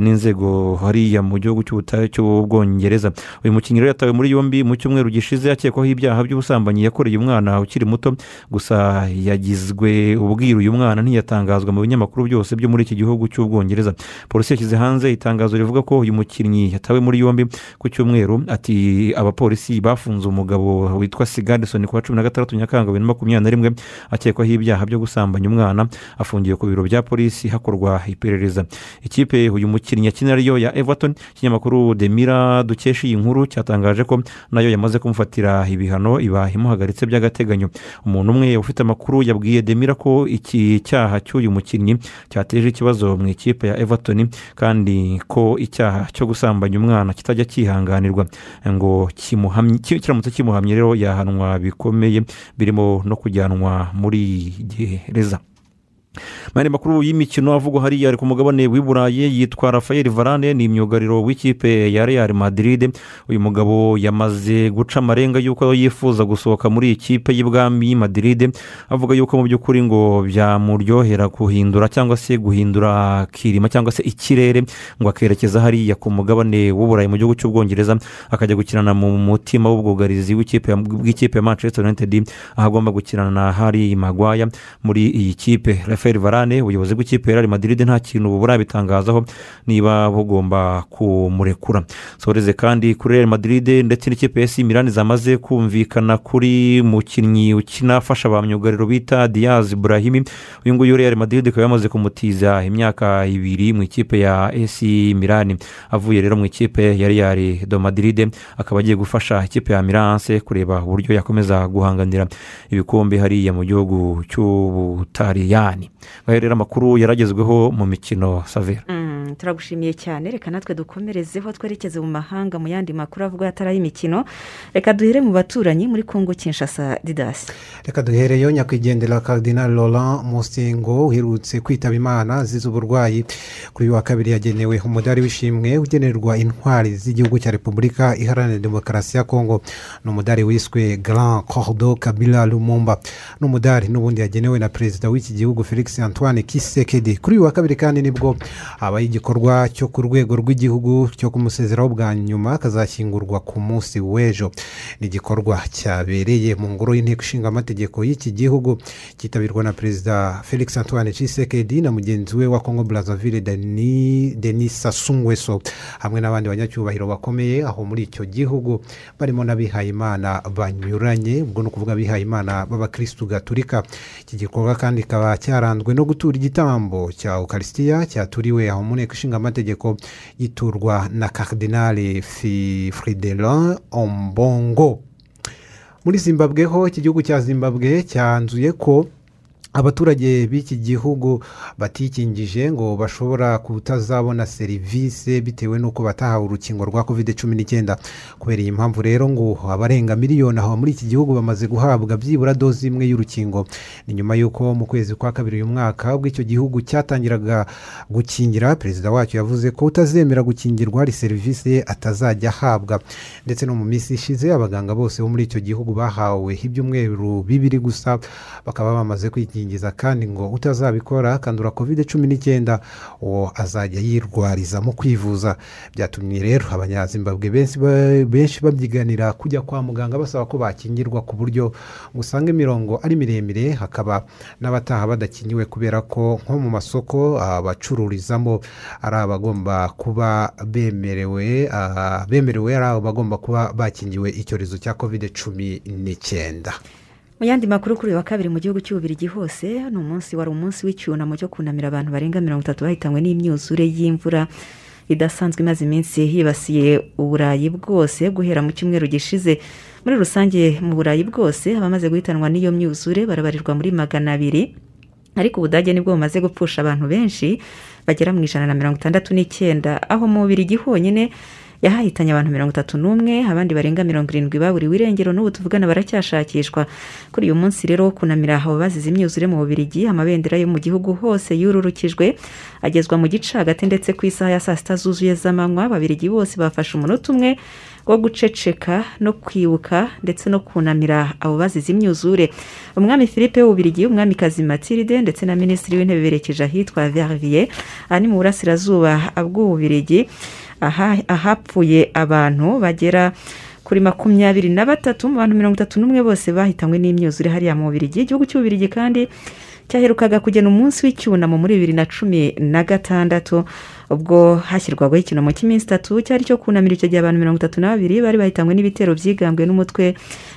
n'inzego hariya mu gihugu cy'ubwongereza uyu mukinnyi rero yatawe muri yombi mu cyumweru gishize akekwaho ibyaha by'ubusambanyi yakoreye umwana ukiri muto gusa yagizwe ubwiru uyu mwana ntiyatangazwa mu binyamakuru byose byo muri iki gihugu cy'ubwongereza polisi yashyize hanze itangazo rivuga ko uyu mukinnyi yatawe muri yombi ku cyumweru. Ati abapolisi bafunze umugabo witwa sigadisoni ku wa cumi na gatandatu nyakanga bibiri na makumyabiri na rimwe akekwaho ibyaha byo gusambanya umwana afungiye ku biro bya polisi hakorwa iperereza. Ikipe uyu mukinnyi akina ariyo ya everton ikinyamakuru demira dukesha iyi nkuru cyatangaje ko na yo yamaze kumufatira ibihano iba imuhagaritse by'agateganyo. Umuntu umwe ufite amakuru yabwiye demira ko iki cyaha cy'uyu mukinnyi cyateje ikibazo mu ikipe ya everton kandi ko icyaha cyo gusambanya umwana kitajya cyihanganirwa ngo kiramutse kimuhamye rero yahanwa bikomeye birimo no kujyanwa muri gereza mani makuru y'imikino avugwa hariya ari ku mugabane w'i burayi yitwa rafael varane ni imyugariro w'ikipe ya real madrid. Uyu mugabo yamaze guca amarenga y'uko yifuza gusohoka muri iyi kipe y'ibwami madrid. Avuga yuko mu by'ukuri ngo byamuryohera guhindura cyangwa se guhindura kirima cyangwa se ikirere ngo akerekeza hariya ku mugabane w'uburayi mu gihugu cy'ubwongereza akajya gukinana mu mutima w'ubwugarizi bw'ikipe ya manchester united aho agomba gukinana na hari magwaya muri iyi kipe. Rafael varane ubuyobozi bw'ikipe ya real madrid nta kintu burabitangazaho niba bugomba kumurekura. Soreze kandi kuri real madrid ndetse n'ikipe ya mirani zamaze kumvikana kuri mukinnyi ukina afasha ba myugariro bita diaz burahimi uyu nguyu real madrid ikaba yamaze kumutiza imyaka ibiri mu ikipe ya esi mirani avuye rero mu ikipe ya real do madrid akaba agiye gufasha ikipe ya miranse kureba uburyo yakomeza guhanganira ibikombe hariya mu gihugu cy'ubutaliyani. Rero amakuru yaragezweho mu mikino savera. Mm, turagushimiye cyane. Reka natwe dukomerezeho twerekeze mu mahanga mu yandi makuru avuga atari ay'imikino reka duhere mu baturanyi muri kongo kinshasa didasi reka duhereyo nyakwigendera Cardinal Laurent musingo uherutse kwitaba imana azize uburwayi. Kuri wa kabiri yagenewe umudari w'ishimwe ugenerwa intwari z'igihugu cya repubulika iharanira demokarasi ya kongo ni umudari wiswe grand cordo kabila lumumba. Ni umudari n'ubundi yagenewe na perezida w'iki gihugu felix antoine kisekedi. Kuri uyu wa kabiri kandi ni bwo habaye igikorwa cyo ku rwego rw'igihugu cyo kumusezeraho bwa nyuma akazashyingurwa ku munsi w'ejo. Ni igikorwa cyabereye mu ngoro y'inteko ishinga amategeko y'iki gihugu cyitabirwa na perezida felix antoine cisekedi na mugenzi we wa congo brazzaville Deni- denis sasungweso hamwe n'abandi banyacyubahiro bakomeye aho muri icyo gihugu. Barimo n'abihayimana banyuranye ubwo ni ukuvuga abihayimana b'abakirisitu gaturika. Iki gikorwa kandi kikaba cyaranzwe no gutura igitambo cya ukarisitiya cyaturiwe aho mu nteko ishinga amategeko giturwa na karidinali fridelin ombongo. Muri zimbabwe ho iki gihugu cya zimbabwe cyanzuye ko abaturage b'iki gihugu batikingije ngo bashobora kutazabona serivisi bitewe n'uko batahawe urukingo rwa covid cumi n'icyenda kubera iyi mpamvu rero ngo abarenga miliyoni aho muri iki gihugu bamaze guhabwa byibura dozi imwe y'urukingo. Ni nyuma y'uko mu kwezi kwa kabiri uyu mwaka ubwo icyo gihugu cyatangiraga gukingira perezida wacyo yavuze ko utazemera gukingirwa hari serivisi atazajya ahabwa. Ndetse no mu minsi ishize abaganga bose bo muri icyo gihugu bahawe ibyumweru bibiri gusa bakaba bamaze kwikingiza kandi ngo utazabikora akandura covid cumi n'icyenda uwo azajya yirwariza mu kwivuza. Byatumye rero abanyazimbabwe benshi ba- benshi babyiganira kujya kwa muganga basaba ko bakingirwa ku buryo usanga imirongo ari miremire hakaba n'abataha badakingiwe kubera ko nko mu masoko abacururizamo ari abagomba kuba bemerewe ah, bemerewe ari abo bagomba kuba bakingiwe icyorezo cya covid cumi n'icyenda. Mu yandi makuru kuri uyu wa kabiri mu gihugu cy'ububirigi hose ni umunsi wari umunsi w'icyunamo cyo kunamira abantu barenga mirongo itatu bahitanywe n'imyuzure y'imvura idasanzwe imaze iminsi yibasiye uburayi bwose guhera mu cyumweru gishize. Muri rusange mu burayi bwose abamaze guhitanwa n'iyo myuzure barabarirwa muri magana abiri ariko ubudage ni bwo bumaze gupfusha abantu benshi bagera mu ijana na mirongo itandatu n'icyenda. Aho mu bubirigi honyine yahahitanye abantu mirongo itatu n'umwe abandi barenga mirongo irindwi baburiwe irengero n'ubu tuvugana baracyashakishwa. Kuri uyu munsi rero wo kunamira abo bazize imyuzure mu bubirigi amabendera yo mu gihugu hose yururukijwe agezwa mu gice hagati ndetse ku isaha ya saa sita zuzuye z'amanywa ababirigi bose bafashe umunota umwe wo guceceka no kwibuka ndetse no kunamira abo bazize imyuzure. Umwami philippe w'ububirigi umwamikazi matilde ndetse na minisitiri w'intebe berekeje ahitwa vervier aha ni mu burasirazuba bw'ububirigi ahapfuye abantu bagera kuri makumyabiri na batatu mu bantu mirongo itatu n'umwe bose bahitanywe n'imyuzure hariya mu bubirigi igihugu cy'ububirigi kandi cyaherukaga kugena umunsi w'icyunamo muri bibiri na cumi na gatandatu. Ubwo hashyirwagaho icyunamo cy'iminsi itatu cyari cyo kunamira icyo gihe abantu mirongo itatu na babiri bari bahitanywe n'ibitero byigambwe n'umutwe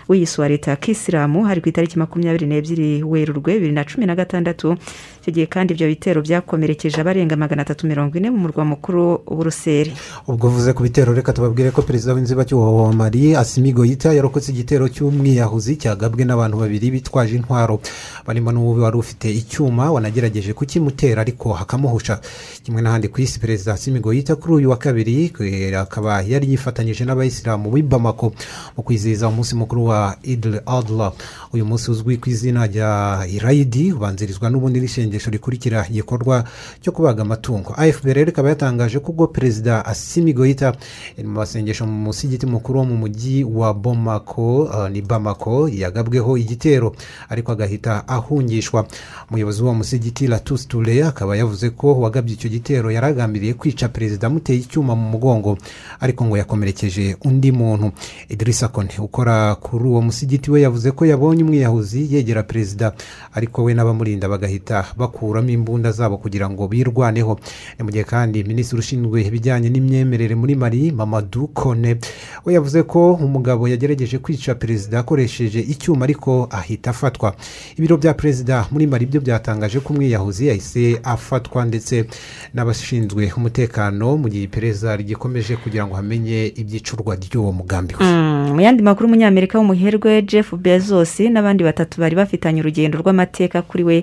w'iyisi wa leta ya kisilamu hari ku itariki makumyabiri n'ebyiri werurwe bibiri na cumi na gatandatu. Icyo gihe kandi ibyo bitero byakomerekeje abarenga magana atatu mirongo ine mu murwa mukuru w'uruseri. Ubwo uvuze ku bitero reka tubabwire ko perezida w'inzibacyuho wa mari asimi goyita yarokotse igitero cy'umwiyahuzi cyagabwe n'abantu babiri bitwaje intwaro. Barimo n'uwo wari ufite icyuma wanagerageje kukimutera ariko hakamuhusha. Kimwe n'ahandi ku isi perezida asimi goyita kuri uyu wa kabiri eh, akaba yari yifatanyije n'abayisilamu b'i bamako mu kwizihiza umunsi mukuru wa idil adla uyu munsi uzwi ku izina rya irayidi ubanzirizwa n'ubundi n'isengesho rikurikira igikorwa cyo kubaga amatungo. Afp rero ikaba yatangaje ko ubwo perezida asimi goyita yari mu masengesho mu musigiti mukuru wo mu mujyi wa bomako uh, ni bamako yagabweho igitero ariko agahita ahungishwa. Umuyobozi w'uwo musigiti latus ture akaba yavuze ko uwagabye icyo gitero yari yagambiriye kwica perezida amuteye icyuma mu mugongo ariko ngo yakomerekeje undi muntu. Idirisa kone ukora kuri uwo musigiti we yavuze ko yabonye umwiyahuzi yegera perezida ariko we n'abamurinda bagahita bakuramo imbunda zabo kugira ngo birwaneho. Ni mu gihe kandi minisitiri ushinzwe ibijyanye n'imyemerere muri mari mamadu kone we yavuze ko umugabo yagerageje kwica perezida akoresheje icyuma ariko ahita afatwa. Ibiro bya perezida muri mari byo byatangaje ko umwiyahuzi yahise afatwa ndetse n'abashinzwe umutekano mu gihe iperereza rigikomeje kugira ngo hamenye ibyicurwa ry'uwo mugambi we. Mm, mu yandi makuru umunyamerika w'umuherwe jeff bezos n'abandi batatu bari bafitanye urugendo rw'amateka kuri we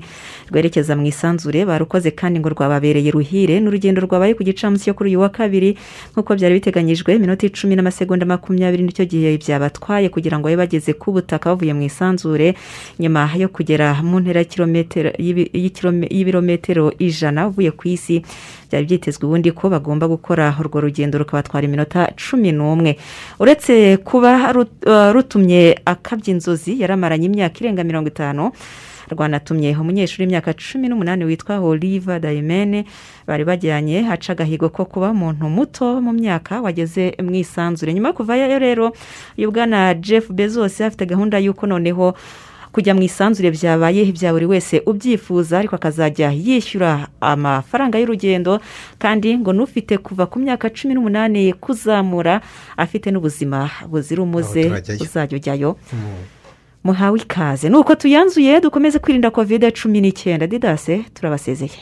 rwerekeza mu isanzure barukoze kandi ngo rwababereye ruhire. Ni urugendo rwabaye ku gicamunsi cyo kuri uyu wa kabiri. Nk'uko byari biteganyijwe iminota icumi n'amasegonda makumyabiri ni cyo gihe byabatwaye kugira ngo babe bageze ku butaka bavuye mu isanzure. Nyuma yo kugera mu ntera y'ibirometero ijana uvuye ku isi byari byitezwe ubundi ko bagomba gukora urwo rugendo rukabatwara iminota cumi n'umwe. Uretse kuba uh, rutumye akabya inzozi yaramaranye imyaka irenga mirongo itanu rwanatumye umunyeshuri w'imyaka cumi n'umunani witwa oliva dayimene bari bajyanye haca agahigo ko kuba umuntu muto mu myaka wageze mu isanzure. Nyuma yo kuvayo rero uyu bwana jeff bezos afite gahunda y'uko noneho kujya mu isanzure byabaye ibya buri wese ubyifuza ariko akazajya yishyura amafaranga y'urugendo kandi ngo n'ufite kuva ku myaka cumi n'umunani kuzamura afite n'ubuzima buzira umuze uzajya ujyayo muhawe ikaze. Nuko tuyanzuye dukomeze kwirinda kovide cumi n'icyenda. Didase turabasezeye.